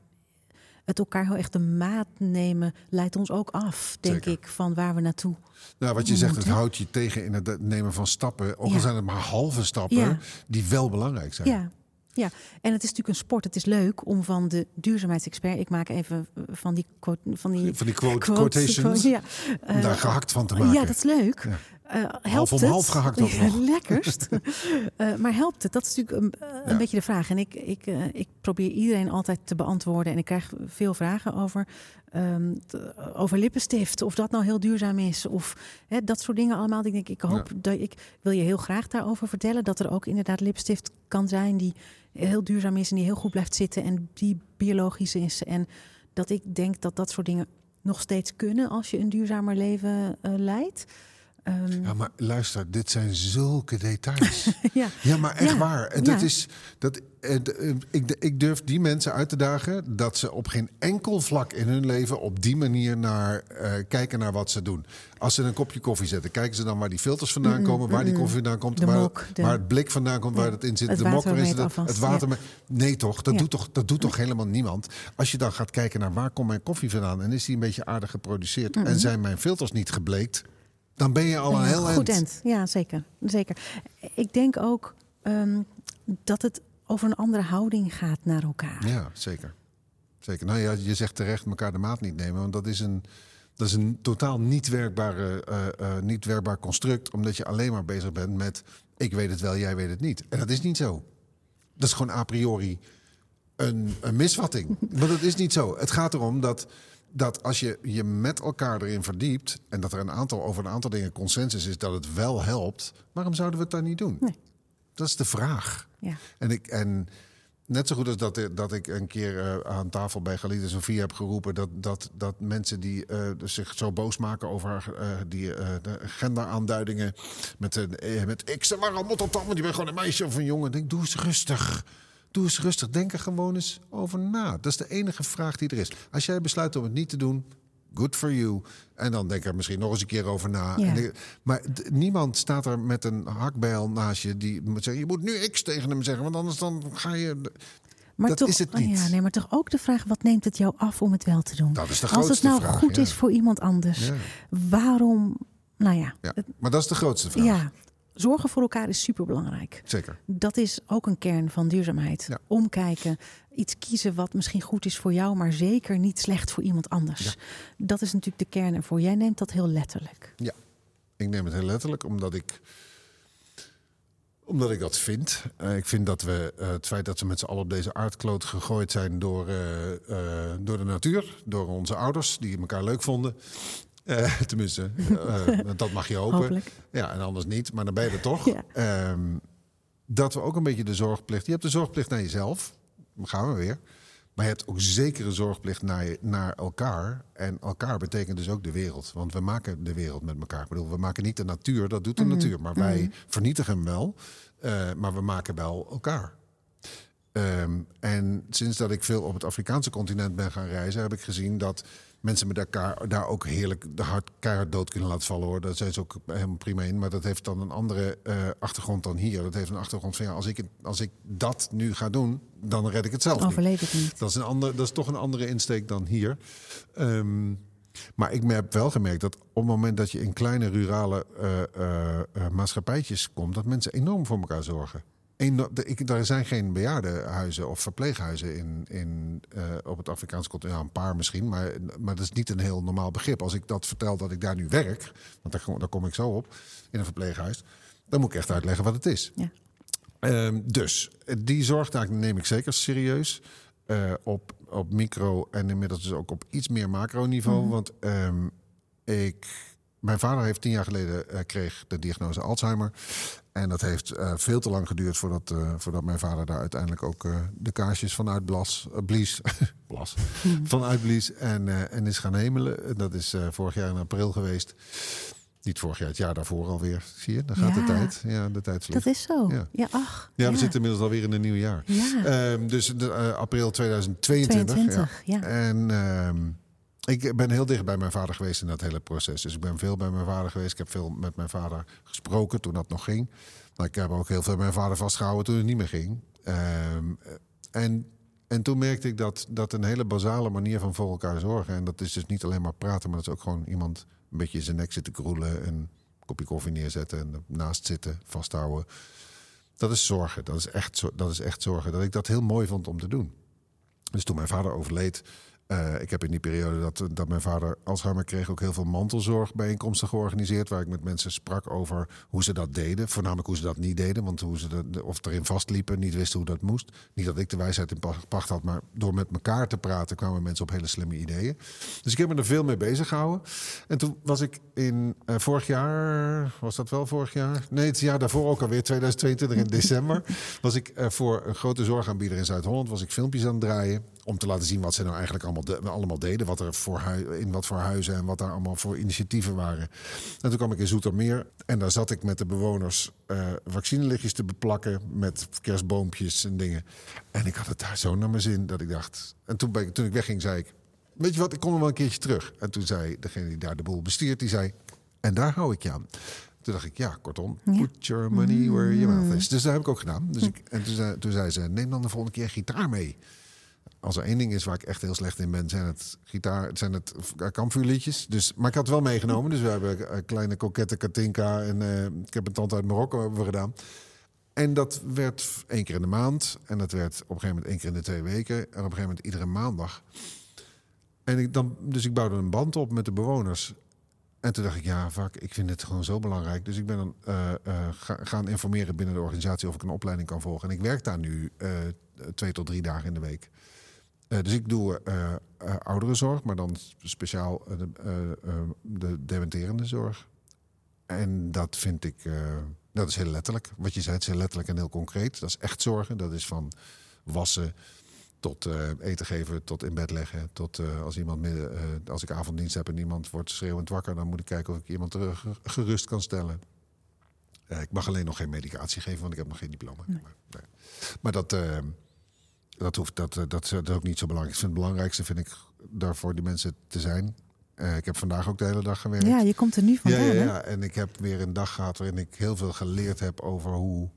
S1: het elkaar heel echt de maat nemen leidt ons ook af, denk
S2: Zeker.
S1: ik, van waar we naartoe.
S2: Nou, wat je zegt, het houdt je tegen in het nemen van stappen. Ook al zijn het maar halve stappen,
S1: Ja.
S2: die wel belangrijk zijn.
S1: Ja. Ja, en het is natuurlijk een sport. Het is leuk om van de duurzaamheidsexpert. Ik maak even eh, van die, quote, van die
S2: Van die quote,
S1: quotes,
S2: quotations,
S1: quote- ja.
S2: om daar
S1: Eh,
S2: gehakt van te maken.
S1: Ja, dat is leuk.
S2: Ja.
S1: Eh, helpt
S2: Half om
S1: het?
S2: half gehakt ook nog.
S1: Lekkerst. Eh, maar helpt het? Dat is natuurlijk een, eh, een
S2: Ja.
S1: beetje de vraag. En ik, ik, ik probeer iedereen altijd te beantwoorden. En ik krijg veel vragen over, ehm, over lippenstift. Of dat nou heel duurzaam is. Of hè, dat soort dingen allemaal. Ik denk, ik hoop dat ik wil je heel graag daarover vertellen. Dat er ook inderdaad lipstift kan zijn die heel duurzaam is. En die heel goed blijft zitten. En die biologisch is. En dat ik denk dat dat soort dingen nog steeds kunnen als je een duurzamer leven leidt. Ehm,
S2: Ja, maar luister, dit zijn zulke details.
S1: ja.
S2: Ja, maar echt
S1: Ja,
S2: waar. En dat
S1: ja.
S2: is, dat, eh, ik, ik durf die mensen uit te dagen dat ze op geen enkel vlak in hun leven op die manier naar, eh, kijken naar wat ze doen. Als ze een kopje koffie zetten, kijken ze dan waar die filters vandaan komen, waar die koffie vandaan komt, waar,
S1: mok, de-
S2: waar het blik vandaan komt, waar het in zit,
S1: Het
S2: de mok waarin zit,
S1: het
S2: water.
S1: ja.
S2: Nee, toch? Dat
S1: Ja.
S2: doet toch, dat doet toch helemaal niemand. Als je dan gaat kijken naar waar komt mijn koffie vandaan en is die een beetje aardig geproduceerd en zijn mijn filters niet gebleekt, dan ben je al een heel
S1: goed end. Ja, zeker. zeker. Ik denk ook ehm, dat het over een andere houding gaat naar elkaar.
S2: Ja, zeker. Zeker. Nou ja, je zegt terecht elkaar de maat niet nemen. Want dat is een, dat is een totaal niet, werkbare, eh, eh, niet werkbaar construct. Omdat je alleen maar bezig bent met... ik weet het wel, jij weet het niet. En dat is niet zo. Dat is gewoon a priori een, een misvatting. Want dat is niet zo. Het gaat erom dat, dat als je je met elkaar erin verdiept... en dat er een aantal, over een aantal dingen consensus is dat het wel helpt... waarom zouden we het dan niet doen?
S1: Nee.
S2: Dat is de vraag.
S1: Ja.
S2: En, ik, en net zo goed als dat, dat ik een keer eh, aan tafel bij Galit en Sofie heb geroepen... dat, dat, dat mensen die eh, zich zo boos maken over eh, die de genderaanduidingen... met, met ik waarom moet dat dan? Want je bent gewoon een meisje of een jongen. Denk, doe eens rustig. Doe eens rustig. Denk er gewoon eens over na. Dat is de enige vraag die er is. Als jij besluit om het niet te doen... Good for you. En dan denk er misschien nog eens een keer over na.
S1: Ja.
S2: En de- maar niemand staat er met een hakbijl naast je die moet zeggen: je moet nu X tegen hem zeggen, want anders dan ga je.
S1: Maar
S2: Dat
S1: toch,
S2: is het
S1: oh
S2: niet.
S1: Ja, nee, maar toch ook de vraag: wat neemt het jou af om het wel te doen?
S2: Dat is de
S1: Als het
S2: grootste
S1: nou
S2: vraag,
S1: goed
S2: ja.
S1: is voor iemand anders, waarom? Nou ja,
S2: Ja, maar dat is de grootste vraag.
S1: ja, zorgen voor elkaar is superbelangrijk.
S2: Zeker.
S1: Dat is ook een kern van duurzaamheid.
S2: Ja.
S1: Omkijken, iets kiezen wat misschien goed is voor jou, maar zeker niet slecht voor iemand anders. Dat is natuurlijk de kern ervoor. Jij neemt dat heel letterlijk.
S2: Ja, ik neem het heel letterlijk, omdat ik, omdat ik dat vind. Eh, ik vind dat we eh, het feit dat we met z'n allen op deze aardkloot gegooid zijn door, eh, door de natuur, door onze ouders die elkaar leuk vonden. Eh, tenminste, eh, dat mag je hopen.
S1: Hopelijk.
S2: Ja, en anders niet, maar dan ben je er toch.
S1: Ja.
S2: Ehm, dat we ook een beetje de zorgplicht. Je hebt de zorgplicht naar jezelf. Dan gaan we weer. Maar je hebt ook zeker een zorgplicht naar, je- naar elkaar. En elkaar betekent dus ook de wereld. Want we maken de wereld met elkaar. Ik bedoel, we maken niet de natuur, dat doet de natuur. Maar wij vernietigen hem wel. eh, maar we maken wel elkaar. Ehm, en sinds dat ik veel op het Afrikaanse continent ben gaan reizen, heb ik gezien dat mensen met elkaar daar ook heerlijk de hart keihard dood kunnen laten vallen hoor. Daar zijn ze ook helemaal prima in. Maar dat heeft dan een andere eh, achtergrond dan hier. Dat heeft een achtergrond van ja, als ik, als ik dat nu ga doen, dan red ik het zelf.
S1: Overleef ik niet.
S2: Dat is, een ander, dat is toch een andere insteek dan hier. Ehm, maar ik heb wel gemerkt dat op het moment dat je in kleine rurale eh, maatschappijtjes komt, dat mensen enorm voor elkaar zorgen. Ik, er zijn geen bejaardenhuizen of verpleeghuizen in, in, eh, op het Afrikaanse continent. Ja, een paar misschien, maar, maar dat is niet een heel normaal begrip. Als ik dat vertel dat ik daar nu werk, want daar, kom- daar kom ik zo op, in een verpleeghuis, dan moet ik echt uitleggen wat het is.
S1: Ja.
S2: Ehm, dus die zorgtaak neem ik zeker serieus. eh, op, op micro en inmiddels dus ook op iets meer macroniveau. Want ehm, ik, mijn vader heeft tien jaar geleden eh, kreeg de diagnose Alzheimer. En dat heeft eh, veel te lang geduurd voordat, eh, voordat mijn vader daar uiteindelijk ook eh, de kaarsjes vanuit blas, blies. blas. vanuit blies en, en is gaan hemelen. Dat is vorig jaar in april geweest. Niet vorig jaar, het jaar daarvoor alweer. Zie je, dan gaat de tijd. Ja, de tijd vliegt.
S1: Dat is zo. Ja,
S2: Ja.
S1: ach.
S2: Ja, we zitten inmiddels alweer in een nieuw jaar.
S1: Ja.
S2: Ehm, dus de, april 2022.
S1: 22, ja.
S2: En ehm, ik ben heel dicht bij mijn vader geweest in dat hele proces. Dus ik ben veel bij mijn vader geweest. Ik heb veel met mijn vader gesproken toen dat nog ging. Maar ik heb ook heel veel mijn vader vastgehouden toen het niet meer ging. Ehm, en, en toen merkte ik dat dat een hele basale manier van voor elkaar zorgen. En dat is dus niet alleen maar praten, maar dat is ook gewoon iemand een beetje in zijn nek zitten kroelen. En een kopje koffie neerzetten en naast zitten, vasthouden. Dat is zorgen. Dat is, echt, dat is echt zorgen. Dat ik dat heel mooi vond om te doen. Dus toen mijn vader overleed. Eh, ik heb in die periode dat, dat mijn vader Alzheimer kreeg ook heel veel mantelzorgbijeenkomsten georganiseerd. Waar ik met mensen sprak over hoe ze dat deden. Voornamelijk hoe ze dat niet deden. Want hoe ze of erin vastliepen, niet wisten hoe dat moest. Niet dat ik de wijsheid in pa- pacht had, maar door met elkaar te praten kwamen mensen op hele slimme ideeën. Dus ik heb me er veel mee bezig gehouden. En toen was ik in eh, vorig jaar, was dat wel vorig jaar? Nee, het jaar daarvoor ook alweer, 2022 in december. Was ik eh, voor een grote zorgaanbieder in Zuid-Holland, was ik filmpjes aan het draaien. Om te laten zien wat ze nou eigenlijk allemaal, de- allemaal deden. Wat er voor in wat voor huizen en wat daar allemaal voor initiatieven waren. En toen kwam ik in Zoetermeer. En daar zat ik met de bewoners eh vaccinelichtjes te beplakken. Met kerstboompjes en dingen. En ik had het daar zo naar mijn zin dat ik dacht. En toen, ben ik, toen ik wegging, zei ik. Weet je wat, ik kom nog wel een keertje terug. En toen zei degene die daar de boel bestiert, die zei... En daar hou ik je aan. Toen dacht ik, ja, kortom,
S1: Ja.
S2: put your money where your mouth is. Dus dat heb ik ook gedaan. Dus ik, en toen zei, toen zei ze, neem dan de volgende keer gitaar mee. Als er één ding is waar ik echt heel slecht in ben, zijn het gitaar, zijn het eh, kampvuurliedjes. Dus, maar ik had het wel meegenomen. Dus we hebben een kleine kokette Katinka en eh, ik heb een tand uit Marokko hebben gedaan. En dat werd één keer in de maand. En dat werd op een gegeven moment één keer in de twee weken. En op een gegeven moment iedere maandag. En dan, dus ik bouwde een band op met de bewoners. En toen dacht ik, ja, vaak, ik vind het gewoon zo belangrijk. Dus ik ben dan eh, eh, ga- gaan informeren binnen de organisatie of ik een opleiding kan volgen. En ik werk daar nu eh, twee tot drie dagen in de week. Eh, dus ik doe eh, eh, ouderenzorg, maar dan speciaal de, de dementerende zorg. En dat vind ik, dat is heel letterlijk. Wat je zei, het is heel letterlijk en heel concreet. Dat is echt zorgen. Dat is van wassen tot eten geven, tot in bed leggen. Tot als iemand midden, als ik avonddienst heb en iemand wordt schreeuwend wakker, dan moet ik kijken of ik iemand terug gerust kan stellen. Ik mag alleen nog geen medicatie geven, want ik heb nog geen diploma. Maar, nee. maar dat, dat, hoeft, dat, eh, dat, is- dat is ook niet zo belangrijk. Ik vind het belangrijkste vind ik daar voor die mensen te zijn. Eh, ik heb vandaag ook de hele dag gewerkt.
S1: Ja, je komt er nu
S2: Ja,
S1: vandaan,
S2: ja,
S1: hè?
S2: ja, en ik heb weer een dag gehad waarin ik heel veel geleerd heb over hoe,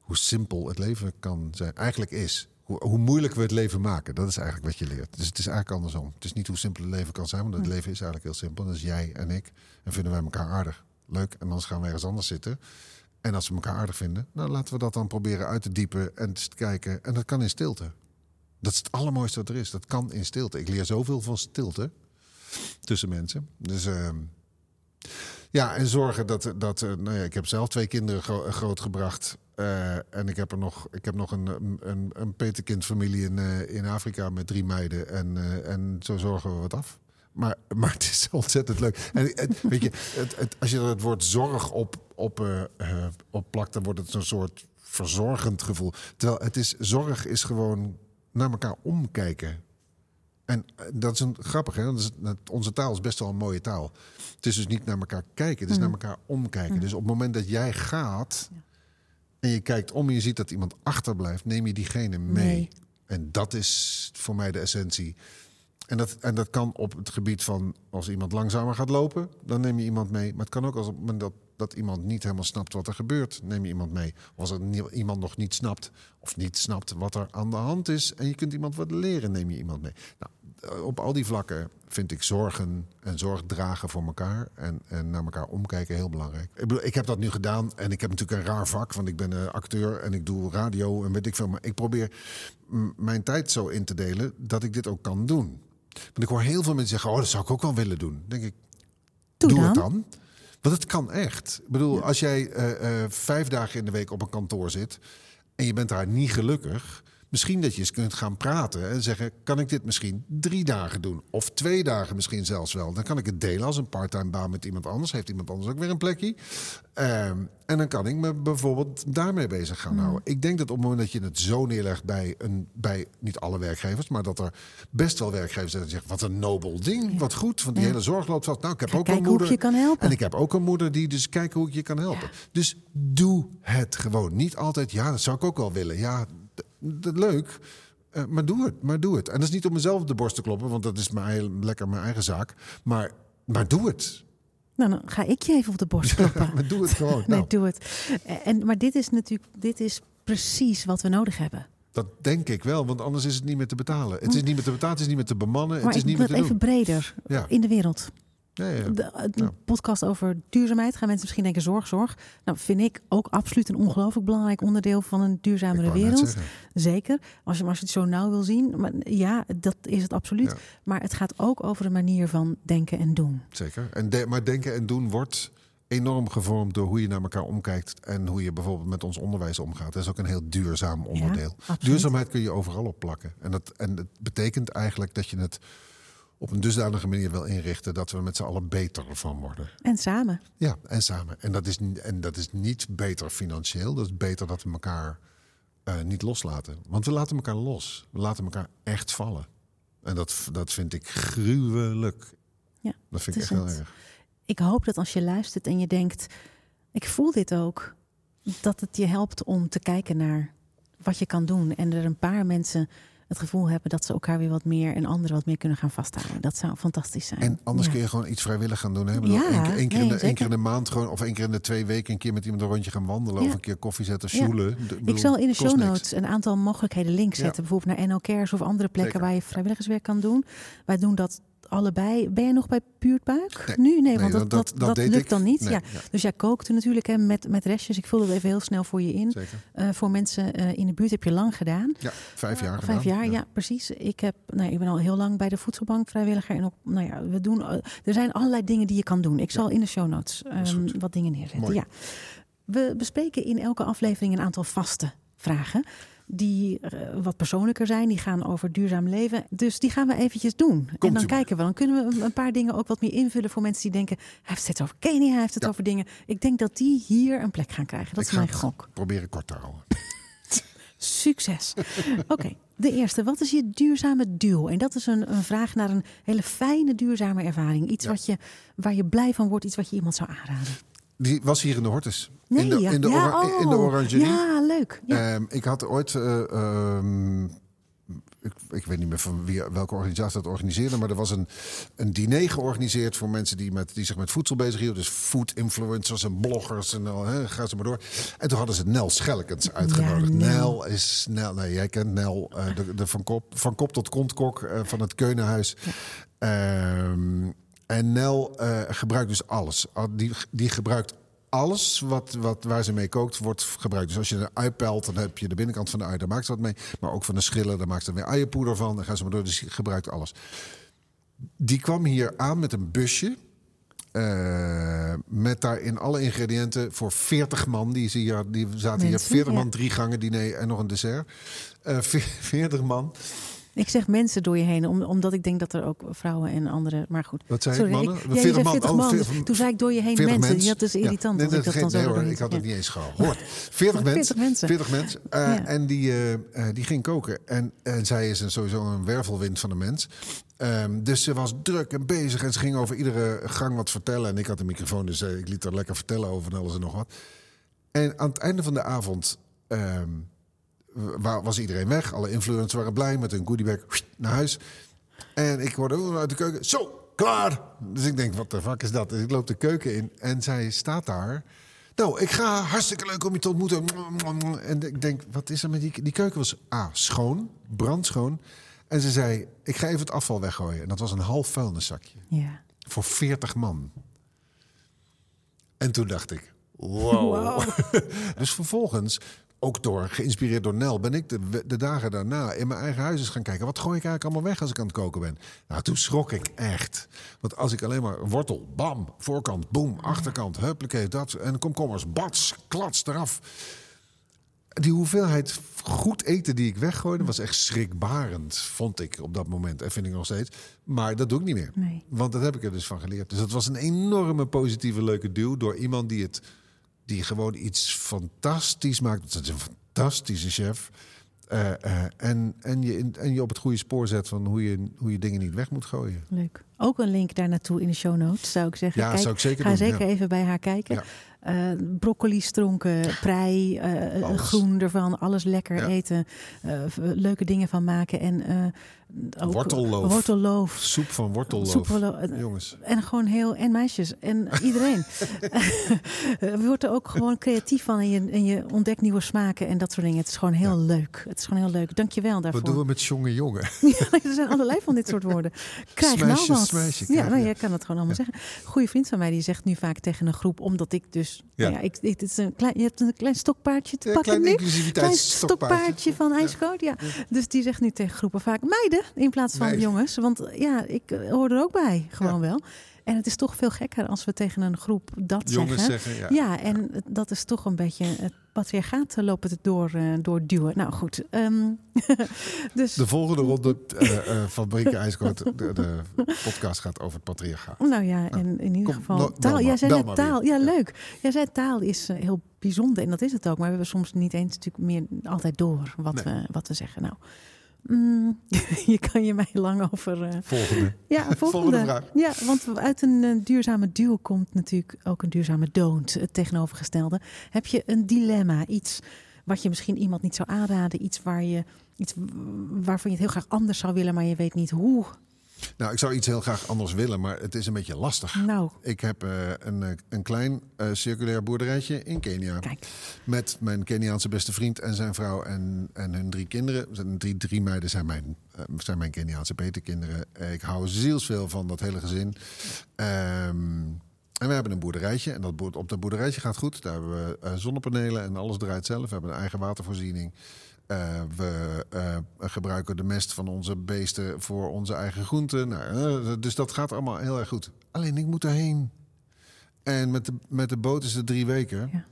S2: hoe simpel het leven kan zijn. Eigenlijk is. Hoe, hoe moeilijk we het leven maken. Dat is eigenlijk wat je leert. Dus het is eigenlijk andersom. Het is niet hoe simpel het leven kan zijn, want het leven is eigenlijk heel simpel. Dat is jij en ik. En vinden wij elkaar aardig. Leuk. En anders gaan we ergens anders zitten. En als we elkaar aardig vinden, nou laten we dat dan proberen uit te diepen en te kijken. En dat kan in stilte. Dat is het allermooiste wat er is. Dat kan in stilte. Ik leer zoveel van stilte tussen mensen. Dus ehm, ja, en zorgen dat, dat eh, nou ja, ik heb zelf twee kinderen gro- grootgebracht. Eh, en ik heb er nog, ik heb nog een, een, een petekindfamilie in, eh, in Afrika met drie meiden. En, en zo zorgen we wat af. Maar, maar het is ontzettend leuk. En, weet je, het, als je het woord zorg op, op, eh, eh, op plakt, dan wordt het zo'n soort verzorgend gevoel. Terwijl het is, zorg is gewoon naar elkaar omkijken. En eh, dat is een grappig, hè? Dat is, onze taal is best wel een mooie taal. Het is dus niet naar elkaar kijken, het is naar elkaar omkijken. Dus op het moment dat jij gaat en je kijkt om en je ziet dat iemand achterblijft, neem je diegene mee.
S1: Nee.
S2: En dat is voor mij de essentie. En dat, en dat kan op het gebied van als iemand langzamer gaat lopen, dan neem je iemand mee. Maar het kan ook als op het moment dat, dat iemand niet helemaal snapt wat er gebeurt, neem je iemand mee. Of als er iemand nog niet snapt, of niet snapt wat er aan de hand is, en je kunt iemand wat leren, neem je iemand mee. Nou, op al die vlakken vind ik zorgen en zorg dragen voor elkaar en, en naar elkaar omkijken heel belangrijk. Ik, bedoel, ik heb dat nu gedaan en ik heb natuurlijk een raar vak, want ik ben eh, acteur en ik doe radio en weet ik veel. Maar ik probeer mijn tijd zo in te delen dat ik dit ook kan doen. Want ik hoor heel veel mensen zeggen: Oh, dat zou ik ook wel willen doen. Dan denk ik,
S1: Doe,
S2: doe
S1: dan.
S2: het dan. Want het kan echt. Ik bedoel, als jij eh, eh, vijf dagen in de week op een kantoor zit en je bent daar niet gelukkig, Misschien dat je eens kunt gaan praten en zeggen: kan ik dit misschien drie dagen doen? Of twee dagen misschien zelfs wel. Dan kan ik het delen als een parttime baan met iemand anders. Heeft iemand anders ook weer een plekje? Ehm, en dan kan ik me bijvoorbeeld daarmee bezig gaan houden. Ik denk dat op het moment dat je het zo neerlegt bij, een, bij niet alle werkgevers, maar dat er best wel werkgevers zijn die zeggen: wat een nobel ding, wat goed, want die hele zorg loopt vast. Nou, ik heb
S1: Ga
S2: ook een moeder.
S1: je kan helpen.
S2: En ik heb ook een moeder die dus kijken hoe ik je kan helpen. Dus doe het gewoon. Niet altijd, ja, dat zou ik ook wel willen. Ja, d- d- leuk. Eh, maar doe het, maar doe het. En dat is niet om mezelf op de borst te kloppen, want dat is mijn, lekker mijn eigen zaak. Maar, maar doe het.
S1: Nou, dan ga ik je even op de borst kloppen.
S2: Maar doe het gewoon.
S1: Nee,
S2: Nou,
S1: doe het. En, maar dit is natuurlijk, dit is precies wat we nodig hebben.
S2: dat denk ik wel, want anders is het niet meer te betalen. Het is niet meer te betalen, het is niet meer te bemannen,
S1: Maar
S2: het is
S1: ik
S2: niet meer
S1: het
S2: te
S1: even
S2: doen.
S1: breder
S2: Ja.
S1: in de wereld.
S2: Ja, ja.
S1: De, een podcast over duurzaamheid gaan mensen misschien denken zorg, zorg. Nou, vind ik ook absoluut een ongelooflijk belangrijk onderdeel van een duurzamere wereld. Zeker. Als je, als je het zo nauw wil zien. Maar ja, dat is het absoluut. Maar het gaat ook over een manier van denken en doen.
S2: Zeker. En de- maar denken en doen wordt enorm gevormd door hoe je naar elkaar omkijkt en hoe je bijvoorbeeld met ons onderwijs omgaat. Dat is ook een heel duurzaam onderdeel. Duurzaamheid kun je overal op plakken. En dat, en het betekent eigenlijk dat je het op een dusdanige manier wil inrichten dat we met z'n allen beter van worden.
S1: En samen.
S2: Ja, en samen. En dat is, en dat is niet beter financieel. Dat is beter dat we elkaar eh, niet loslaten. Want we laten elkaar los. We laten elkaar echt vallen. En dat, dat vind ik gruwelijk.
S1: Ja,
S2: Dat vind ik echt heel erg.
S1: Ik hoop dat als je luistert en je denkt, ik voel dit ook, dat het je helpt om te kijken naar wat je kan doen. En er een paar mensen het gevoel hebben dat ze elkaar weer wat meer en anderen wat meer kunnen gaan vasthouden. Dat zou fantastisch zijn.
S2: En anders
S1: Ja.
S2: kun je gewoon iets vrijwillig gaan doen. Hè? Bedoel,
S1: Ja,
S2: één, keer- één keer in
S1: nee,
S2: de, één keer in de maand gewoon, of één keer in de twee weken een keer met iemand een rondje gaan wandelen.
S1: Ja.
S2: Of een keer koffie zetten, sjoelen. Ik
S1: zal in de show
S2: niks.
S1: notes een aantal mogelijkheden links zetten. Bijvoorbeeld naar NL Cares of andere plekken
S2: Zeker.
S1: waar je vrijwilligerswerk kan doen. Wij doen dat allebei. Ben jij nog bij Puurtbuik?
S2: Nee.
S1: Nu? Nee,
S2: Nee,
S1: want dat, dat,
S2: dat-
S1: lukt
S2: ik.
S1: dan niet.
S2: Nee,
S1: ja.
S2: ja.
S1: Dus jij kookte natuurlijk hè, met, met restjes. Ik vul het even heel snel voor je in. Eh, voor mensen eh, in de buurt heb je lang gedaan.
S2: Ja, vijf jaar
S1: Vijf
S2: gedaan.
S1: jaar, ja. precies. Ik, heb, nou, ik ben al heel lang bij de voedselbank vrijwilliger. En ook, nou ja, we doen, eh, er zijn allerlei dingen die je kan doen. Ik zal in de show notes ehm, wat dingen neerzetten.
S2: Mooi.
S1: Ja. We bespreken in elke aflevering een aantal vaste vragen. Die eh, wat persoonlijker zijn. Die gaan over duurzaam leven. Dus die gaan we eventjes doen. en dan kijken we. Dan kunnen we een- paar dingen ook wat meer invullen voor mensen die denken... hij heeft het over Kenia, hij heeft het
S2: Ja.
S1: over dingen. Ik denk dat die hier een plek gaan krijgen. Dat
S2: Ik
S1: is mijn gok.
S2: Proberen kort te houden.
S1: Succes. Oké, de eerste. Wat is je duurzame duw? En dat is een, een vraag naar een hele fijne duurzame ervaring. Iets
S2: Ja.
S1: wat je, waar je blij van wordt, iets wat je iemand zou aanraden.
S2: Die was hier in de Hortus.
S1: Nee,
S2: in de,
S1: ja.
S2: in de,
S1: ja,
S2: in de
S1: oh,
S2: orangerie.
S1: Ja, leuk. Ja.
S2: Ehm, ik had ooit, eh, ehm, ik, ik weet niet meer van wie, welke organisatie dat organiseerde, maar er was een, een diner georganiseerd voor mensen die, met, die zich met voedsel bezighielden. Dus food influencers en bloggers en al, hè, ga ze maar door. En toen hadden ze Nel Schelkens uitgenodigd.
S1: Ja, Nel.
S2: Nel is Nel, nee, jij kent Nel, eh, de, de van, kop, van kop tot kontkok eh, van het Keunenhuis. Ehm, en Nel eh, gebruikt dus alles. Al- Die, die gebruikt alles wat, wat, waar ze mee kookt, wordt gebruikt. Dus als je een ui pelt, dan heb je de binnenkant van de ui, daar maakt ze wat mee. Maar ook van de schillen, daar maakt ze weer uienpoeder van. Dan gaan ze maar door, dus die gebruikt alles. Die kwam hier aan met een busje. eh, met daarin alle ingrediënten voor 40 man. Die, zie je, die zaten hier
S1: Mensen,
S2: 40 man, drie gangen diner en nog een dessert. Eh 40 man.
S1: Ik zeg mensen door je heen, om, omdat ik denk dat er ook vrouwen en andere... Maar goed.
S2: Wat zei
S1: Sorry,
S2: ik, mannen?
S1: ik- ja, je zei 40
S2: Oh,
S1: man.
S2: 40
S1: dus toen zei ik door je heen
S2: 40
S1: mensen. Dat is irritant
S2: Ja.
S1: als ik dat
S2: geen-
S1: dan
S2: nee, hoor, ik had het niet eens gehoord. 40
S1: 40
S2: mensen.
S1: mensen.
S2: 40 mensen.
S1: Ja.
S2: En die, eh, eh, die ging koken. En, en zij is een, sowieso een wervelwind van een mens. Ehm, dus ze was druk en bezig. En ze ging over iedere gang wat vertellen. En ik had een microfoon, dus ik liet haar lekker vertellen over alles en nog wat. En aan het einde van de avond ehm, wa- was iedereen weg. Alle influencers waren blij met hun goodiebag naar huis. En ik hoorde oh, uit de keuken, zo, klaar. Dus ik denk, wat de fuck is dat? Dus ik loop de keuken in en zij staat daar. Nou, ik ga hartstikke leuk om je te ontmoeten. En ik denk, wat is er met die... Die keuken was A, schoon, brandschoon. En ze zei, ik ga even het afval weggooien. En dat was een half vuilniszakje.
S1: Ja.
S2: Voor 40 man. En toen dacht ik, wow. dus vervolgens, ook door, geïnspireerd door Nel, ben ik de, de dagen daarna in mijn eigen huis eens gaan kijken. Wat gooi ik eigenlijk allemaal weg als ik aan het koken ben? Nou, toen schrok ik echt. Want als ik alleen maar wortel, bam, voorkant, boem, achterkant, huppakee, dat. En komkommers, bats, klats eraf. die hoeveelheid goed eten die ik weggooide was echt schrikbarend, vond ik op dat moment. En vind ik nog steeds. Maar dat doe ik niet meer.
S1: Nee.
S2: Want dat heb ik er dus van geleerd. Dus dat was een enorme positieve, leuke duw door iemand die het, die gewoon iets fantastisch maakt. Dat is een fantastische chef. Eh, eh, en, en, je, in- en je op het goede spoor zet van hoe je, hoe je dingen niet weg moet gooien.
S1: Leuk. Ook een link daar naartoe in de show notes, zou ik zeggen.
S2: Ja,
S1: Kijk,
S2: zou ik zeker
S1: ga
S2: doen,
S1: zeker
S2: ja.
S1: even bij haar kijken.
S2: Ja.
S1: Eh, broccoli stronken, prei, eh,
S2: Alles.
S1: groen ervan, alles lekker
S2: Ja.
S1: eten. eh, leuke dingen van maken. En eh, ook
S2: Wortelloof.
S1: wortelloof.
S2: Soep van wortelloof.
S1: Eh,
S2: Jongens.
S1: En gewoon heel, en meisjes en iedereen. Je wordt er ook gewoon creatief van en je, en je ontdekt nieuwe smaken en dat soort dingen. Het is gewoon heel leuk. Het is gewoon heel leuk. Dank je wel daarvoor.
S2: Wat doen we met jonge jongen?
S1: Er zijn allerlei van dit soort woorden. Krijg nou Ja, nou,
S2: ja.
S1: je kan het gewoon allemaal zeggen. Goeie vriend van mij die zegt nu vaak tegen een groep, omdat ik dus,
S2: Ja.
S1: nou ja, ik, het is een klein, je hebt een klein stokpaardje te pakken
S2: klein
S1: nu. Klein stokpaardje van IJscoot, ja. Dus die zegt nu tegen groepen vaak meiden in plaats van
S2: Meiden.
S1: jongens. Want ja, ik eh, hoor er ook bij, gewoon wel. En het is toch veel gekker als we tegen een groep dat
S2: Jongens
S1: zeggen.
S2: zeggen, ja.
S1: Ja, en dat is toch een beetje het patriarchaat loopt het door, eh, doorduwen. Nou goed, ehm, dus
S2: De volgende ronde eh, eh, van IJskoot, de, de podcast gaat over het patriarchaat.
S1: Nou ja, en in ieder
S2: kom,
S1: geval
S2: no-
S1: taal. Jij zei net taal. Ja,
S2: Ja.
S1: leuk. Jij zei taal is eh, heel bijzonder en dat is het ook. Maar we hebben soms niet eens natuurlijk meer altijd door wat,
S2: Nee.
S1: we, wat we zeggen. Nou, mm, je kan je mij lang over. eh,
S2: Volgende.
S1: ja, volgende.
S2: Volgende vraag.
S1: Ja, want uit een eh, duurzame duo komt natuurlijk ook een duurzame don't. Het tegenovergestelde. Heb je een dilemma? Iets wat je misschien iemand niet zou aanraden? Iets waar je. Iets waarvan je het heel graag anders zou willen, maar je weet niet hoe.
S2: Nou, ik zou iets heel graag anders willen, maar het is een beetje lastig.
S1: Nou,
S2: Ik heb eh, een, eh, een klein eh, circulair boerderijtje in Kenia.
S1: kijk.
S2: Met mijn Keniaanse beste vriend en zijn vrouw en, en hun drie kinderen. Drie, drie meiden zijn mijn, zijn mijn Keniaanse petekinderen. Eh, ik hou zielsveel van dat hele gezin. Ehm, en we hebben een boerderijtje. En dat boer- op dat boerderijtje gaat goed. Daar hebben we zonnepanelen en alles draait zelf. We hebben een eigen watervoorziening. Eh, we eh, gebruiken de mest van onze beesten voor onze eigen groenten. Nou, eh, dus dat gaat allemaal heel erg goed. Alleen ik moet erheen. En met de, met de boot is het drie weken.
S1: Ja.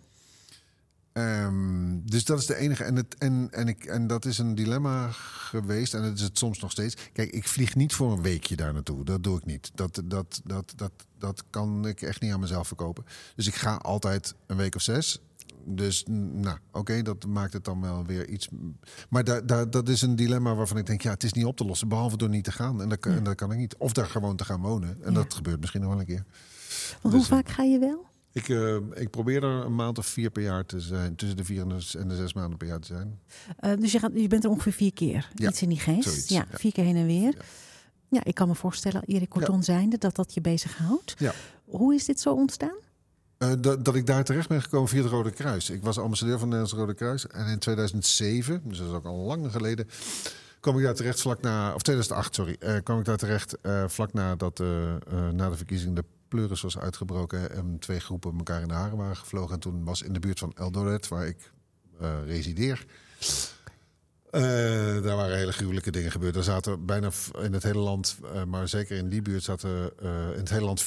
S2: Ehm, dus dat is de enige. En, het, en, en, ik, en dat is een dilemma geweest. En dat is het soms nog steeds. Kijk, ik vlieg niet voor een weekje daar naartoe. Dat doe ik niet. Dat, dat, dat, dat, dat kan ik echt niet aan mezelf verkopen. Dus ik ga altijd een week of zes. Dus nou, oké, dat maakt het dan wel weer iets. Maar daar, daar, dat is een dilemma waarvan ik denk, ja, het is niet op te lossen, behalve door niet te gaan. En dat, kan- en dat kan ik niet. Of daar gewoon te gaan wonen. En
S1: Ja.
S2: dat gebeurt misschien nog wel een keer.
S1: Want
S2: Dus,
S1: hoe vaak ga je wel?
S2: Ik, eh, ik probeer er een maand of vier per jaar te zijn. Tussen de vier en de, en de zes maanden per jaar te zijn.
S1: Eh, dus je, gaat, je bent er ongeveer vier keer.
S2: Ja,
S1: Iets in die geest.
S2: zoiets,
S1: ja, vier keer heen en weer.
S2: Ja.
S1: Ja, ik kan me voorstellen, Erik Corton zijnde, dat dat je bezighoudt.
S2: Ja.
S1: Hoe is dit zo ontstaan?
S2: Eh, dat, ik daar terecht ben gekomen via het Rode Kruis. Ik was ambassadeur van het Nederlands Rode Kruis. En in 2007, dus dat is ook al lang geleden, kwam ik daar terecht vlak na, of 2008, sorry, eh, kwam ik daar terecht eh, vlak nadat na de verkiezing de pleuris was uitgebroken en twee groepen elkaar in de haren waren gevlogen. En toen was in de buurt van Eldoret, waar ik resideer. Eh, daar waren hele gruwelijke dingen gebeurd. Er zaten bijna in het hele land, eh, maar zeker in die buurt, zaten eh, in het hele land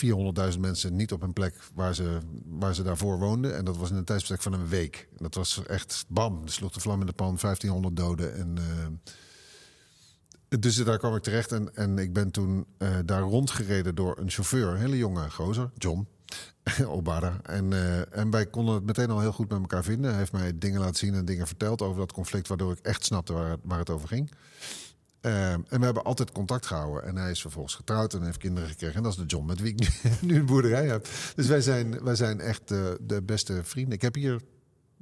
S2: 400.000 mensen niet op een plek waar ze, waar ze daarvoor woonden. En dat was in een tijdsbestek van een week. Dat was echt bam, er sloeg de vlam in de pan, 1500 doden. En, dus daar kwam ik terecht en, en ik ben toen daar rondgereden door een chauffeur, een hele jonge gozer, John. Obada. En, eh, en wij konden het meteen al heel goed met elkaar vinden. Hij heeft mij dingen laten zien en dingen verteld over dat conflict, waardoor ik echt snapte waar, het- waar het over ging. Eh, en we hebben altijd contact gehouden. En hij is vervolgens getrouwd en heeft kinderen gekregen. En dat is de John met wie ik nu, een boerderij heb. Dus wij zijn, wij zijn echt de, de beste vrienden. Ik heb, hier,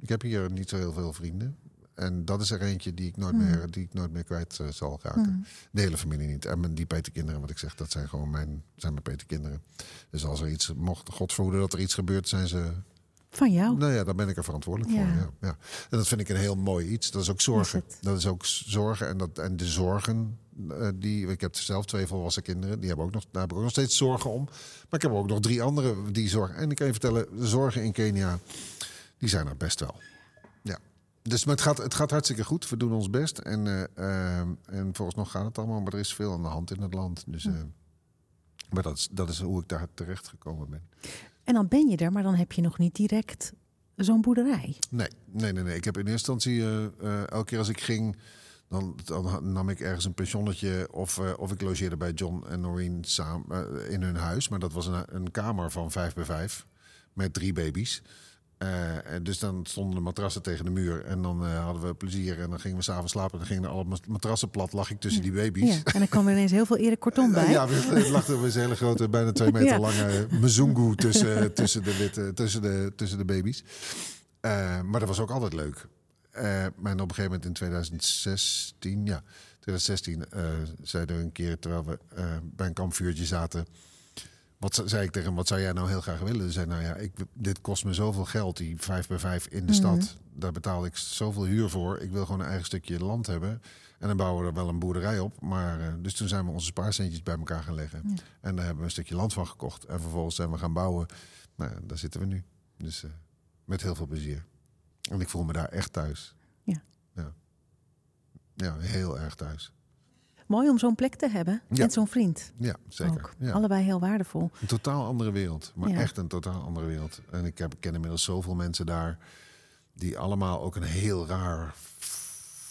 S2: ik heb hier niet zo heel veel vrienden. En dat is er eentje die ik nooit, meer, die ik nooit meer kwijt eh, zal raken. De hele familie niet. En mijn, die petekinderen, wat ik zeg, dat zijn gewoon mijn, zijn mijn petekinderen. Dus als er iets, mocht God verhoeden dat er iets gebeurt, zijn ze
S1: Van jou?
S2: nou ja, daar ben ik er verantwoordelijk
S1: Ja.
S2: voor. Ja, ja. En dat vind ik een heel mooi iets. Dat is ook zorgen.
S1: Is
S2: dat is ook zorgen. En, dat, en de zorgen eh, die. Ik heb zelf twee volwassen kinderen. Die hebben ook nog, daar heb ik ook nog steeds zorgen om. Maar ik heb ook nog drie andere die zorgen. En ik kan je vertellen, de zorgen in Kenia, die zijn er best wel. Dus maar het, gaat, het gaat hartstikke goed. We doen ons best. En, eh, eh, en volgens nog gaat het allemaal. Maar er is veel aan de hand in het land. Dus, eh, maar dat is, dat is hoe ik daar terecht gekomen ben.
S1: En dan ben je er, maar dan heb je nog niet direct zo'n boerderij?
S2: Nee, nee, nee, nee. Ik heb in eerste instantie, eh, elke keer als ik ging, dan, dan nam ik ergens een pensionnetje of, of ik logeerde bij John en Noreen samen in hun huis. Maar dat was een, een kamer van vijf bij vijf met drie baby's. Eh, en dus dan stonden de matrassen tegen de muur en dan eh, hadden we plezier en dan gingen we s'avonds slapen. En dan gingen alle mat- matrassen plat, lag ik tussen die baby's.
S1: Ja, en dan kwam er ineens heel veel Erik Kortom bij.
S2: Ja, er lag er een hele grote, bijna twee meter
S1: Ja.
S2: lange mezungu tussen, tussen, de, witte, tussen, de, tussen de baby's. Eh, maar dat was ook altijd leuk. Eh, maar op een gegeven moment in 2016, ja, 2016, eh zeiden we een keer terwijl we eh, bij een kampvuurtje zaten. Wat ze- zei ik tegen hem, wat zou jij nou heel graag willen? Ze zei, nou ja, ik, dit kost me zoveel geld, die vijf bij vijf in de stad. Daar betaal ik zoveel huur voor. Ik wil gewoon een eigen stukje land hebben. En dan bouwen we er wel een boerderij op. Maar, eh, dus toen zijn we onze spaarcentjes bij elkaar gaan leggen. En daar hebben we een stukje land van gekocht. En vervolgens zijn we gaan bouwen. Nou, daar zitten we nu. Dus eh, met heel veel plezier. En ik voel me daar echt thuis.
S1: Ja.
S2: Ja, ja heel erg thuis.
S1: Mooi om zo'n plek te hebben.
S2: Ja.
S1: En zo'n vriend.
S2: Ja, zeker. Ja.
S1: Allebei heel waardevol.
S2: Een totaal andere wereld. Maar
S1: Ja.
S2: echt een totaal andere wereld. En ik heb, ken inmiddels zoveel mensen daar... die allemaal ook een heel raar,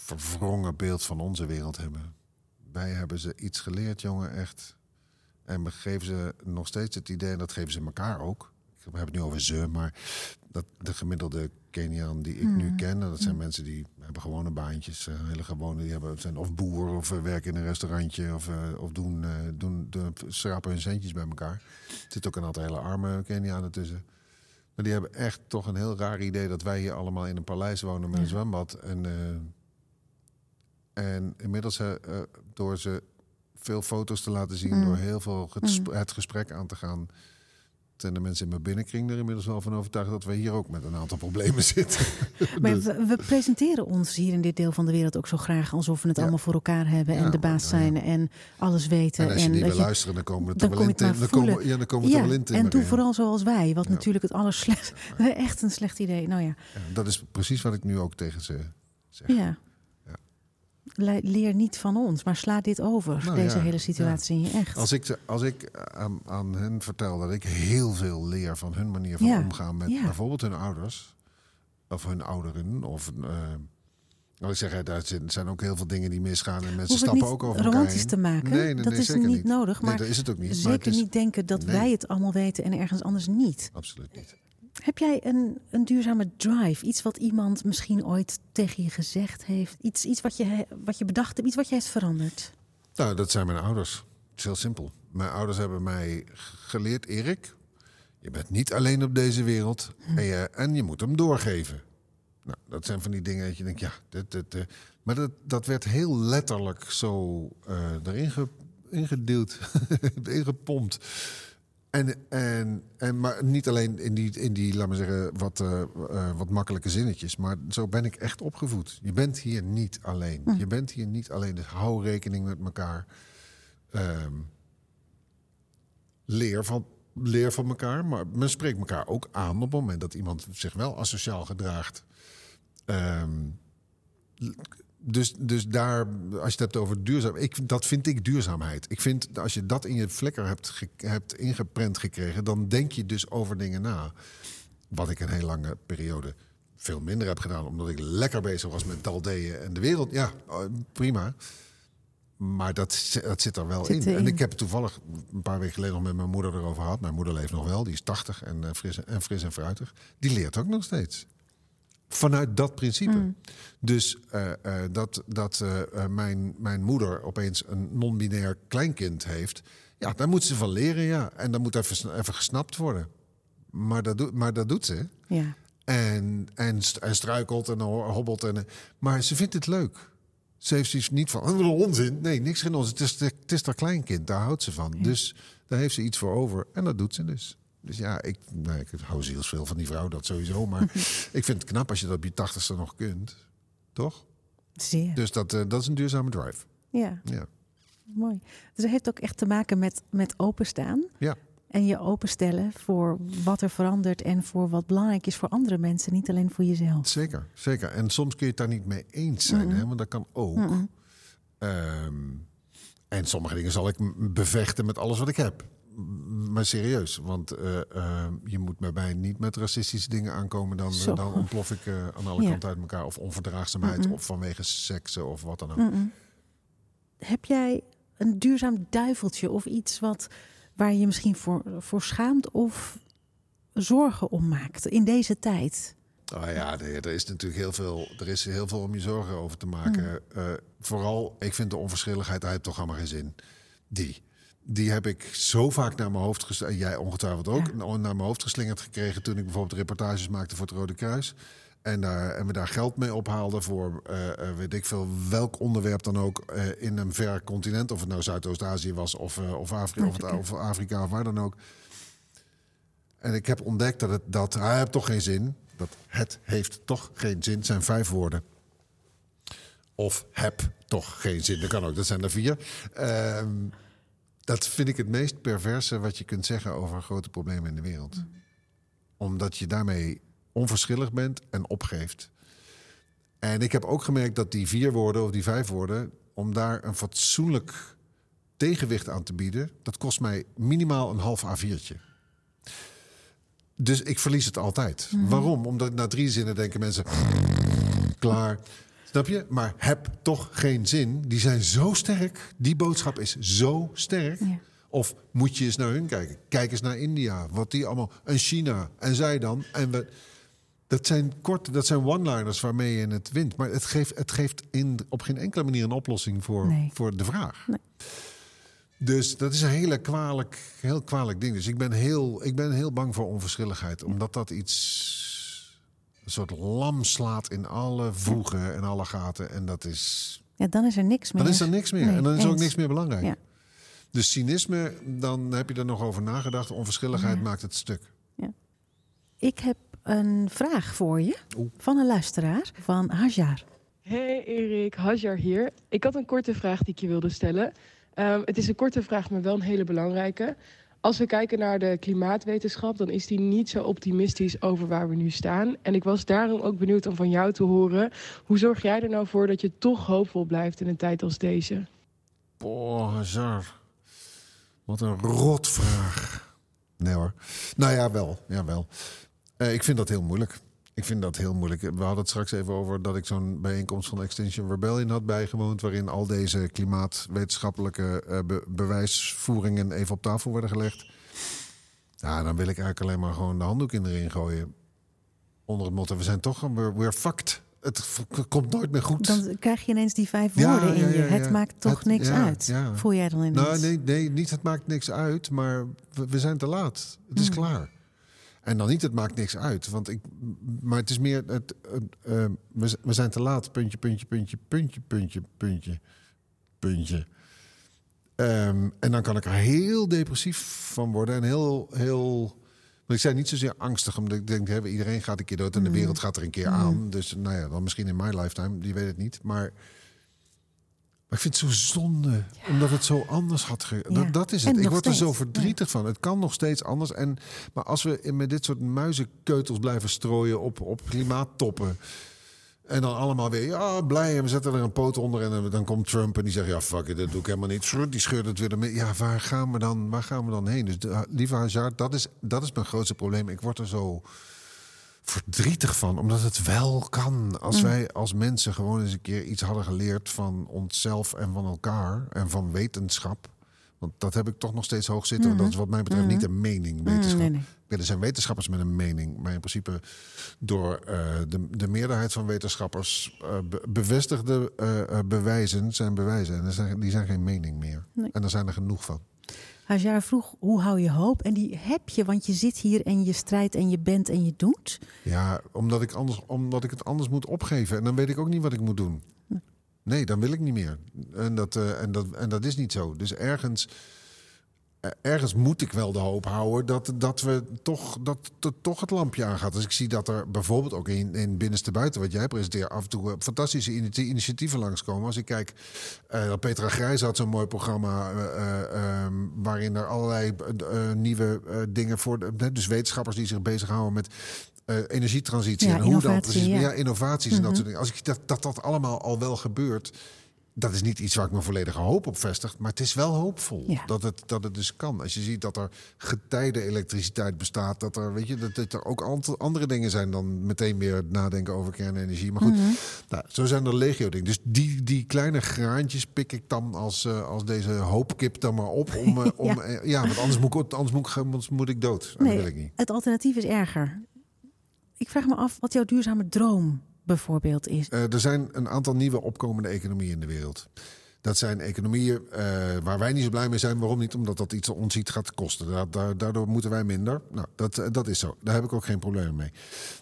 S2: verwrongen beeld van onze wereld hebben. Wij hebben ze iets geleerd, jongen, echt. En we geven ze nog steeds het idee... en dat geven ze elkaar ook. Ik heb het nu over ze, maar dat de gemiddelde Keniaan die ik nu ken... en dat zijn mensen die hebben gewone baantjes. eh, hele gewone, die hebben, zijn of boer of eh, werken in een restaurantje... of, eh, of doen, doen, doen, schrapen hun centjes bij elkaar. Er zitten ook een aantal hele arme Kenianen tussen. Maar die hebben echt toch een heel raar idee... dat wij hier allemaal in een paleis wonen met een zwembad. En, en inmiddels, door ze veel foto's te laten zien... door heel veel het gesprek aan te gaan... zijn de mensen in mijn binnenkring er inmiddels wel van overtuigd... dat we hier ook met een aantal problemen zitten.
S1: Maar we, we presenteren ons hier in dit deel van de wereld ook zo graag alsof we het
S2: Ja.
S1: allemaal voor elkaar hebben en
S2: Ja,
S1: de baas
S2: ja.
S1: zijn en alles weten.
S2: En als je niet wil luisteren, dan komen we er
S1: dan
S2: wel in. Dan komen, ja, dan komen we er wel in.
S1: en doe vooral zoals wij, wat natuurlijk het allerslecht, echt een slecht idee. Nou ja,
S2: Ja, dat is precies wat ik nu ook tegen ze zeg.
S1: ja.
S2: Ja.
S1: Le- Leer niet van ons, maar sla dit over,
S2: Nou
S1: deze
S2: ja,
S1: hele situatie in je echt.
S2: Als ik, ze- als ik aan, aan hen vertel dat ik heel veel leer van hun manier van
S1: Ja,
S2: omgaan met
S1: ja.
S2: bijvoorbeeld hun ouders, of hun ouderen, of uh, nou, ik zeg, daar zijn ook heel veel dingen die misgaan en mensen
S1: Hoef
S2: stappen ook over elkaar
S1: romantisch
S2: heen.
S1: te maken.
S2: Nee, nee,
S1: dat is niet nodig,
S2: Nee,
S1: maar
S2: dat is het ook niet.
S1: zeker
S2: is,
S1: niet denken dat wij het allemaal weten en ergens anders niet.
S2: Absoluut niet.
S1: Heb jij een, een duurzame drive? Iets wat iemand misschien ooit tegen je gezegd heeft? Iets, iets wat, je, wat je bedacht hebt? Iets wat jij heeft veranderd?
S2: Nou, dat zijn mijn ouders. Het is heel simpel. Mijn ouders hebben mij geleerd, Erik, je bent niet alleen op deze wereld en je, en je moet hem doorgeven. Nou, dat zijn van die dingen dat je denkt, ja, dit, dit, eh. maar dat, dat werd heel letterlijk zo eh, erin ge, ingepompt. En, en, en, maar niet alleen in die, in die laat maar zeggen, wat, eh, eh, wat makkelijke zinnetjes. Maar zo ben ik echt opgevoed. Je bent hier niet alleen. Je bent hier niet alleen. Dus hou rekening met elkaar. Ehm, leer, van, leer van elkaar. Maar men spreekt elkaar ook aan op het moment dat iemand zich wel asociaal gedraagt. Ehm, dus, dus daar, als je het hebt over duurzaam, ik, dat vind ik duurzaamheid. Ik vind, als je dat in je vlekker hebt, ge- hebt ingeprent gekregen, dan denk je dus over dingen na. Wat ik een hele lange periode veel minder heb gedaan, omdat ik lekker bezig was met daldeeën en de wereld. Ja, eh, prima. Maar dat, dat zit er wel
S1: Zit
S2: in. En ik heb het toevallig een paar weken geleden nog met mijn moeder erover gehad. Mijn moeder leeft nog wel, die is 80 en, eh, fris, en fris en fruitig. Die leert ook nog steeds. Vanuit dat principe. Dus eh, eh, dat, dat eh, mijn, mijn moeder opeens een non-binair kleinkind heeft. Ja, daar moet ze van leren, ja. En dat moet even, even gesnapt worden. Maar dat, doet maar dat doet ze.
S1: Ja.
S2: En, en, st- en struikelt en ho- hobbelt. En, maar ze vindt het leuk. Ze heeft zoiets niet van, oh, wat een onzin. Nee, niks geen onzin. Het is, het is haar kleinkind, daar houdt ze van. Dus daar heeft ze iets voor over. En dat doet ze dus. Dus ja, ik, nou, ik hou zielsveel van die vrouw, dat sowieso. Maar ik vind het knap als je dat op je tachtigste nog kunt. Toch?
S1: Zeer.
S2: Dus dat, eh, dat is een duurzame drive.
S1: Ja,
S2: Ja.
S1: mooi. Dus het heeft ook echt te maken met, met openstaan.
S2: Ja.
S1: En je openstellen voor wat er verandert en voor wat belangrijk is voor andere mensen, niet alleen voor jezelf.
S2: Zeker, zeker. En soms kun je het daar niet mee eens zijn, hè, want dat kan ook. Ehm, en sommige dingen zal ik bevechten met alles wat ik heb. Maar serieus, want eh, eh, je moet bij mij niet met racistische dingen aankomen. Dan, dan ontplof ik eh, aan alle
S1: Ja.
S2: kanten uit elkaar. Of onverdraagzaamheid, of vanwege seksen, of wat dan ook.
S1: Heb jij een duurzaam duiveltje of iets wat, waar je misschien voor, voor schaamt of zorgen om maakt in deze tijd?
S2: Oh ja, er is natuurlijk heel veel, er is heel veel om je zorgen over te maken. Eh, vooral, ik vind de onverschilligheid, daar heeft toch allemaal geen zin. Die. Die heb ik zo vaak naar mijn hoofd geslingerd. Jij ongetwijfeld ook. Naar mijn hoofd geslingerd gekregen toen ik bijvoorbeeld reportages maakte voor het Rode Kruis. En, daar, en we daar geld mee ophaalden voor eh, eh, weet ik veel welk onderwerp dan ook eh, in een ver continent. Of het nou Zuidoost-Azië was of, of, Afrika, of, of Afrika of waar dan ook. En ik heb ontdekt dat het dat hij heeft toch geen zin. Dat het heeft toch geen zin. Zijn vijf woorden. Of heb toch geen zin. Dat kan ook. Dat zijn er vier. Ehm, dat vind ik het meest perverse wat je kunt zeggen over grote problemen in de wereld. Omdat je daarmee onverschillig bent en opgeeft. En ik heb ook gemerkt dat die vier woorden of die vijf woorden, om daar een fatsoenlijk tegenwicht aan te bieden, dat kost mij minimaal een half A4'tje. Dus ik verlies het altijd. Waarom? Omdat na drie zinnen denken mensen, klaar. Snap je? Maar heb toch geen zin. Die zijn zo sterk. Die boodschap is zo sterk.
S1: Ja.
S2: Of moet je eens naar hun kijken? Kijk eens naar India. Wat die allemaal. En China. En zij dan. En we. Dat zijn korte, dat zijn one-liners waarmee je het wint. Maar het geeft, het geeft in, op geen enkele manier een oplossing voor,
S1: Nee.
S2: voor de vraag.
S1: Nee.
S2: Dus dat is een hele kwalijk, heel kwalijk ding. Dus ik ben heel, ik ben heel bang voor onverschilligheid. Omdat dat iets. Een soort lam slaat in alle voegen en alle gaten. En dat is.
S1: Ja, dan is er niks meer.
S2: Dan is er niks meer.
S1: Nee,
S2: en dan is ook niks meer belangrijk.
S1: Ja.
S2: Dus cynisme, dan heb je er nog over nagedacht. Onverschilligheid
S1: Ja.
S2: maakt het stuk.
S1: Ik heb een vraag voor je
S2: Oeh.
S1: van een luisteraar van Hajar.
S4: Hey Erik, Hajar hier. Ik had een korte vraag die ik je wilde stellen. Ehm, het is een korte vraag, maar wel een hele belangrijke. Als we kijken naar de klimaatwetenschap, dan is die niet zo optimistisch over waar we nu staan. En ik was daarom ook benieuwd om van jou te horen. Hoe zorg jij er nou voor dat je toch hoopvol blijft in een tijd als deze?
S2: Boah, Hazard. Wat een rotvraag. Nee hoor. Nou ja, wel. Ja, wel. Eh, ik vind dat heel moeilijk. Ik vind dat heel moeilijk. We hadden het straks even over dat ik zo'n bijeenkomst van Extinction Rebellion had bijgewoond. Waarin al deze klimaatwetenschappelijke eh, be- bewijsvoeringen even op tafel werden gelegd. Ja, dan wil ik eigenlijk alleen maar gewoon de handdoek in de ring gooien. Onder het motto: we zijn toch. We're, we're fucked. Het komt nooit meer goed.
S1: Dan krijg je ineens die vijf
S2: Ja,
S1: woorden in
S2: ja,
S1: je.
S2: ja.
S1: Het maakt toch
S2: Het-
S1: niks uit. Voel jij dan ineens?
S2: Nou, nee, nee, niet het maakt niks uit, maar we, we zijn te laat. Het is
S1: Hmm.
S2: klaar. En dan niet het maakt niks uit, want ik, maar het is meer het, eh, we, we zijn te laat. Puntje, puntje, puntje, puntje, puntje, puntje, puntje. Ehm, en dan kan ik er heel depressief van worden en heel, heel. Maar ik zei niet zozeer angstig, omdat ik denk, hè, iedereen gaat een keer dood en de
S1: Hmm.
S2: wereld gaat er een keer
S1: Hmm.
S2: aan. Dus nou ja, dan misschien in mijn lifetime, die weet het niet. Maar ik vind het zo zonde, omdat het zo anders had ge...
S1: Ja.
S2: Dat, dat is
S1: En
S2: het. Ik word er zo verdrietig van. Het kan nog steeds anders. En, maar als we met dit soort muizenkeutels blijven strooien op, op klimaattoppen... En dan allemaal weer, ja, blij. En we zetten er een poot onder. En dan- komt Trump en die zegt, ja, fuck it, dat doe ik helemaal niet. Die scheurt het weer ermee. Ja, waar gaan we dan, waar gaan we dan heen? Dus de, lieve Hazard, dat is, dat is mijn grootste probleem. Ik word er zo verdrietig van, omdat het wel kan. Als wij als mensen gewoon eens een keer iets hadden geleerd van onszelf en van elkaar en van wetenschap. Want dat heb ik toch nog steeds hoog zitten. Want dat is wat mij betreft niet een mening, wetenschap.
S1: Mm, nee, nee.
S2: Ja, er zijn wetenschappers met een mening. Maar in principe door eh, de, de meerderheid van wetenschappers eh, be- bevestigde eh, bewijzen zijn bewijzen. En er zijn, die zijn geen mening meer.
S1: Nee.
S2: En er zijn er genoeg van.
S1: Hajar vroeg, hoe hou je hoop? En die heb je, want je zit hier en je strijdt en je bent en je doet.
S2: Ja, omdat ik, anders, omdat ik het anders moet opgeven. En dan weet ik ook niet wat ik moet doen. Nee, dan wil ik niet meer. En dat, eh, en dat, en dat is niet zo. Dus ergens, ergens moet ik wel de hoop houden dat, dat we toch, dat, dat toch het lampje aangaat. Als ik zie dat er bijvoorbeeld ook in, in binnenste buiten, wat jij presenteert, af en toe eh, fantastische initi- initiatieven langskomen. Als ik kijk, eh, dat Petra Grijs had zo'n mooi programma eh, eh, ehm, waarin er allerlei eh, eh, nieuwe eh, dingen voor, de, dus wetenschappers die zich bezighouden met eh, energietransitie
S1: Ja,
S2: en hoe dan
S1: innovatie,
S2: precies,
S1: ja.
S2: ja, innovaties en dat
S1: Mhm.
S2: soort dingen. Als ik dat, dat dat allemaal al wel gebeurt, dat is niet iets waar ik mijn volledige hoop op vestig, maar het is wel hoopvol
S1: Ja.
S2: dat, het, dat het dus kan. Als je ziet dat er getijden elektriciteit bestaat, dat er, weet je, dat, dat er ook andere dingen zijn dan meteen weer nadenken over kernenergie. Maar goed,
S1: Mhm.
S2: nou, zo zijn er legio dingen. Dus die, die kleine graantjes pik ik dan als, eh, als deze hoopkip dan maar op. Om, eh, om,
S1: Ja.
S2: ja. want anders moet ik, anders moet ik, anders moet ik dood. En dat wil ik niet.
S1: het alternatief is erger. Ik vraag me af wat jouw duurzame droom bijvoorbeeld is.
S2: Eh, er zijn een aantal nieuwe opkomende economieën in de wereld. Dat zijn economieën eh, waar wij niet zo blij mee zijn. Waarom niet? Omdat dat iets ons iets gaat kosten. Da- da- Daardoor moeten wij minder. Nou, dat, eh, dat is zo. Daar heb ik ook geen probleem mee.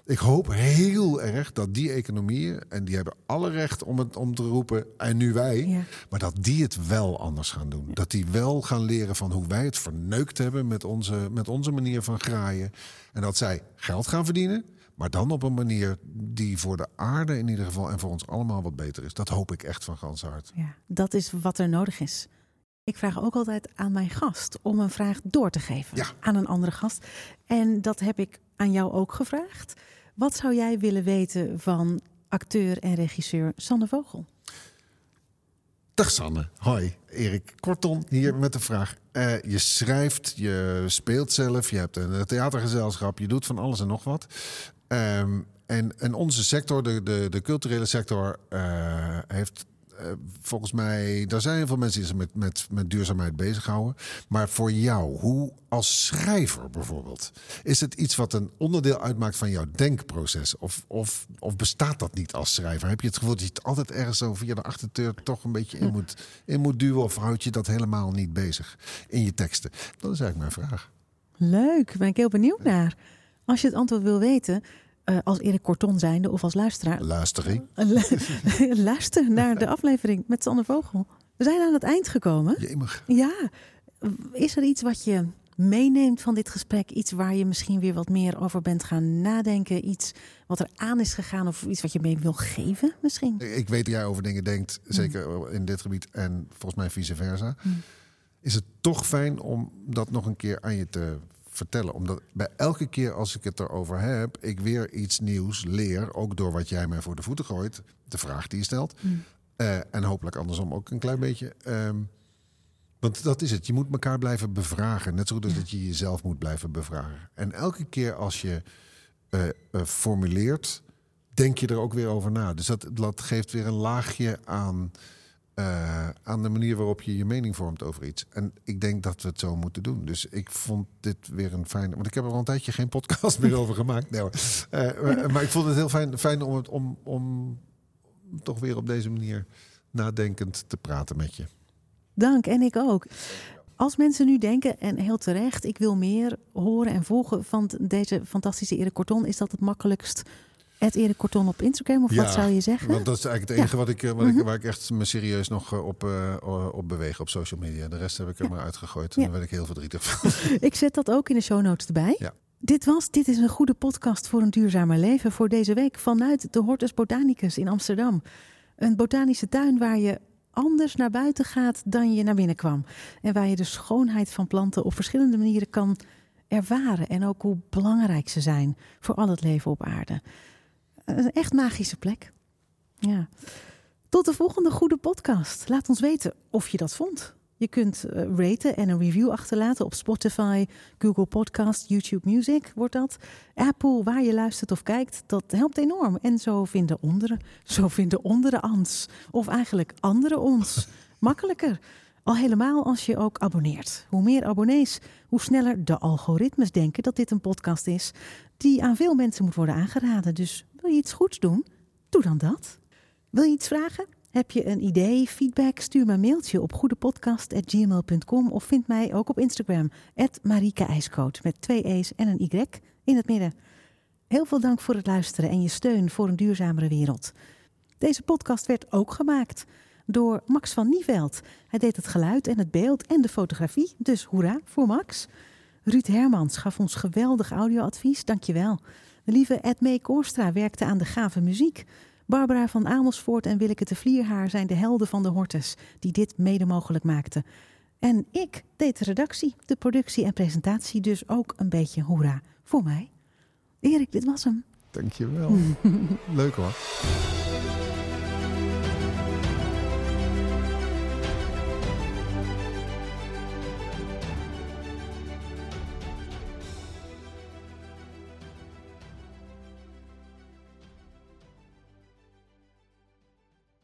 S2: Ik hoop heel erg dat die economieën, en die hebben alle recht om het om te roepen, en nu wij,
S1: Ja.
S2: maar dat die het wel anders gaan doen. Dat die wel gaan leren van hoe wij het verneukt hebben met onze, met onze manier van graaien. En dat zij geld gaan verdienen, maar dan op een manier die voor de aarde in ieder geval en voor ons allemaal wat beter is. Dat hoop ik echt van gans hart.
S1: Ja, dat is wat er nodig is. Ik vraag ook altijd aan mijn gast om een vraag door te geven
S2: Ja.
S1: aan een andere gast. En dat heb ik aan jou ook gevraagd. Wat zou jij willen weten van acteur en regisseur Sanne Vogel?
S2: Dag Sanne. Hoi, Erik Korton hier met de vraag. Eh, je schrijft, je speelt zelf, je hebt een theatergezelschap, je doet van alles en nog wat. Ehm, en, en onze sector, de, de, de culturele sector, eh, heeft eh, volgens mij, daar zijn heel veel mensen die zich met, met, met duurzaamheid bezighouden. Maar voor jou, hoe als schrijver bijvoorbeeld, is het iets wat een onderdeel uitmaakt van jouw denkproces? Of, of, of bestaat dat niet als schrijver? Heb je het gevoel dat je het altijd ergens zo via de achterdeur toch een beetje in moet, in moet duwen? Of houd je dat helemaal niet bezig in je teksten? Dat is eigenlijk mijn vraag.
S1: Leuk, ben ik heel benieuwd naar. Als je het antwoord wil weten, eh, als Erik Korton zijnde of als luisteraar,
S2: Luistering.
S1: lu- luister naar de aflevering met Sanne Vogel. We zijn aan het eind gekomen.
S2: Jemig.
S1: Ja, is er iets wat je meeneemt van dit gesprek? Iets waar je misschien weer wat meer over bent gaan nadenken? Iets wat er aan is gegaan of iets wat je mee wil geven misschien?
S2: Ik weet dat jij over dingen denkt, zeker in dit gebied en volgens mij vice versa. Is het toch fijn om dat nog een keer aan je te vertellen? Omdat bij elke keer als ik het erover heb, ik weer iets nieuws leer, ook door wat jij mij voor de voeten gooit, de vraag die je stelt. Eh, en hopelijk andersom ook een klein beetje. Ehm, want dat is het. Je moet elkaar blijven bevragen. Net zo goed als dat je jezelf moet blijven bevragen. En elke keer als je eh, eh, formuleert, denk je er ook weer over na. Dus dat, dat geeft weer een laagje aan, eh, aan de manier waarop je je mening vormt over iets. En ik denk dat we het zo moeten doen. Dus ik vond dit weer een fijne... Want ik heb er al een tijdje geen podcast meer over gemaakt. Nee, hoor. Eh, maar, maar ik vond het heel fijn, fijn om, het, om, om toch weer op deze manier nadenkend te praten met je.
S1: Dank, en ik ook. Als mensen nu denken, en heel terecht, ik wil meer horen en volgen van deze fantastische Erik Korton, is dat het makkelijkst? Het Erik Korton op Instagram, of wat zou je zeggen?
S2: Want dat is eigenlijk het enige wat ik, eh, wat ik, waar ik echt me serieus nog eh, op, eh, op beweeg op social media. De rest heb ik er maar uitgegooid. En daar ben ik heel verdrietig van.
S1: Ik zet dat ook in de show notes erbij.
S2: Ja.
S1: Dit was Dit is een goede podcast voor een duurzamer leven voor deze week vanuit de Hortus Botanicus in Amsterdam. Een botanische tuin waar je anders naar buiten gaat dan je naar binnen kwam. En waar je de schoonheid van planten op verschillende manieren kan ervaren. En ook hoe belangrijk ze zijn voor al het leven op aarde. Een echt magische plek. Ja. Tot de volgende goede podcast. Laat ons weten of je dat vond. Je kunt eh, raten en een review achterlaten op Spotify, Google Podcast, YouTube Music wordt dat. Apple, waar je luistert of kijkt, dat helpt enorm. En zo vinden onderen, zo vinden onderen ans. Of eigenlijk anderen ons. Makkelijker. Al helemaal als je ook abonneert. Hoe meer abonnees, hoe sneller de algoritmes denken dat dit een podcast is die aan veel mensen moet worden aangeraden. Dus wil je iets goeds doen? Doe dan dat. Wil je iets vragen? Heb je een idee, feedback? Stuur me een mailtje op goedepodcast.gmail.com of vind mij ook op Instagram, Marike met twee E's en een Y in het midden. Heel veel dank voor het luisteren en je steun voor een duurzamere wereld. Deze podcast werd ook gemaakt door Max van Nieveld. Hij deed het geluid en het beeld en de fotografie, dus hoera voor Max. Ruud Hermans gaf ons geweldig audioadvies, dankjewel. De lieve Edmee Koorstra werkte aan de gave muziek. Barbara van Amersfoort en Willeke de Vlierhaar zijn de helden van de Hortus die dit mede mogelijk maakten. En ik deed de redactie, de productie en presentatie, dus ook een beetje hoera voor mij. Erik, dit was hem.
S2: Dankjewel. Leuk hoor.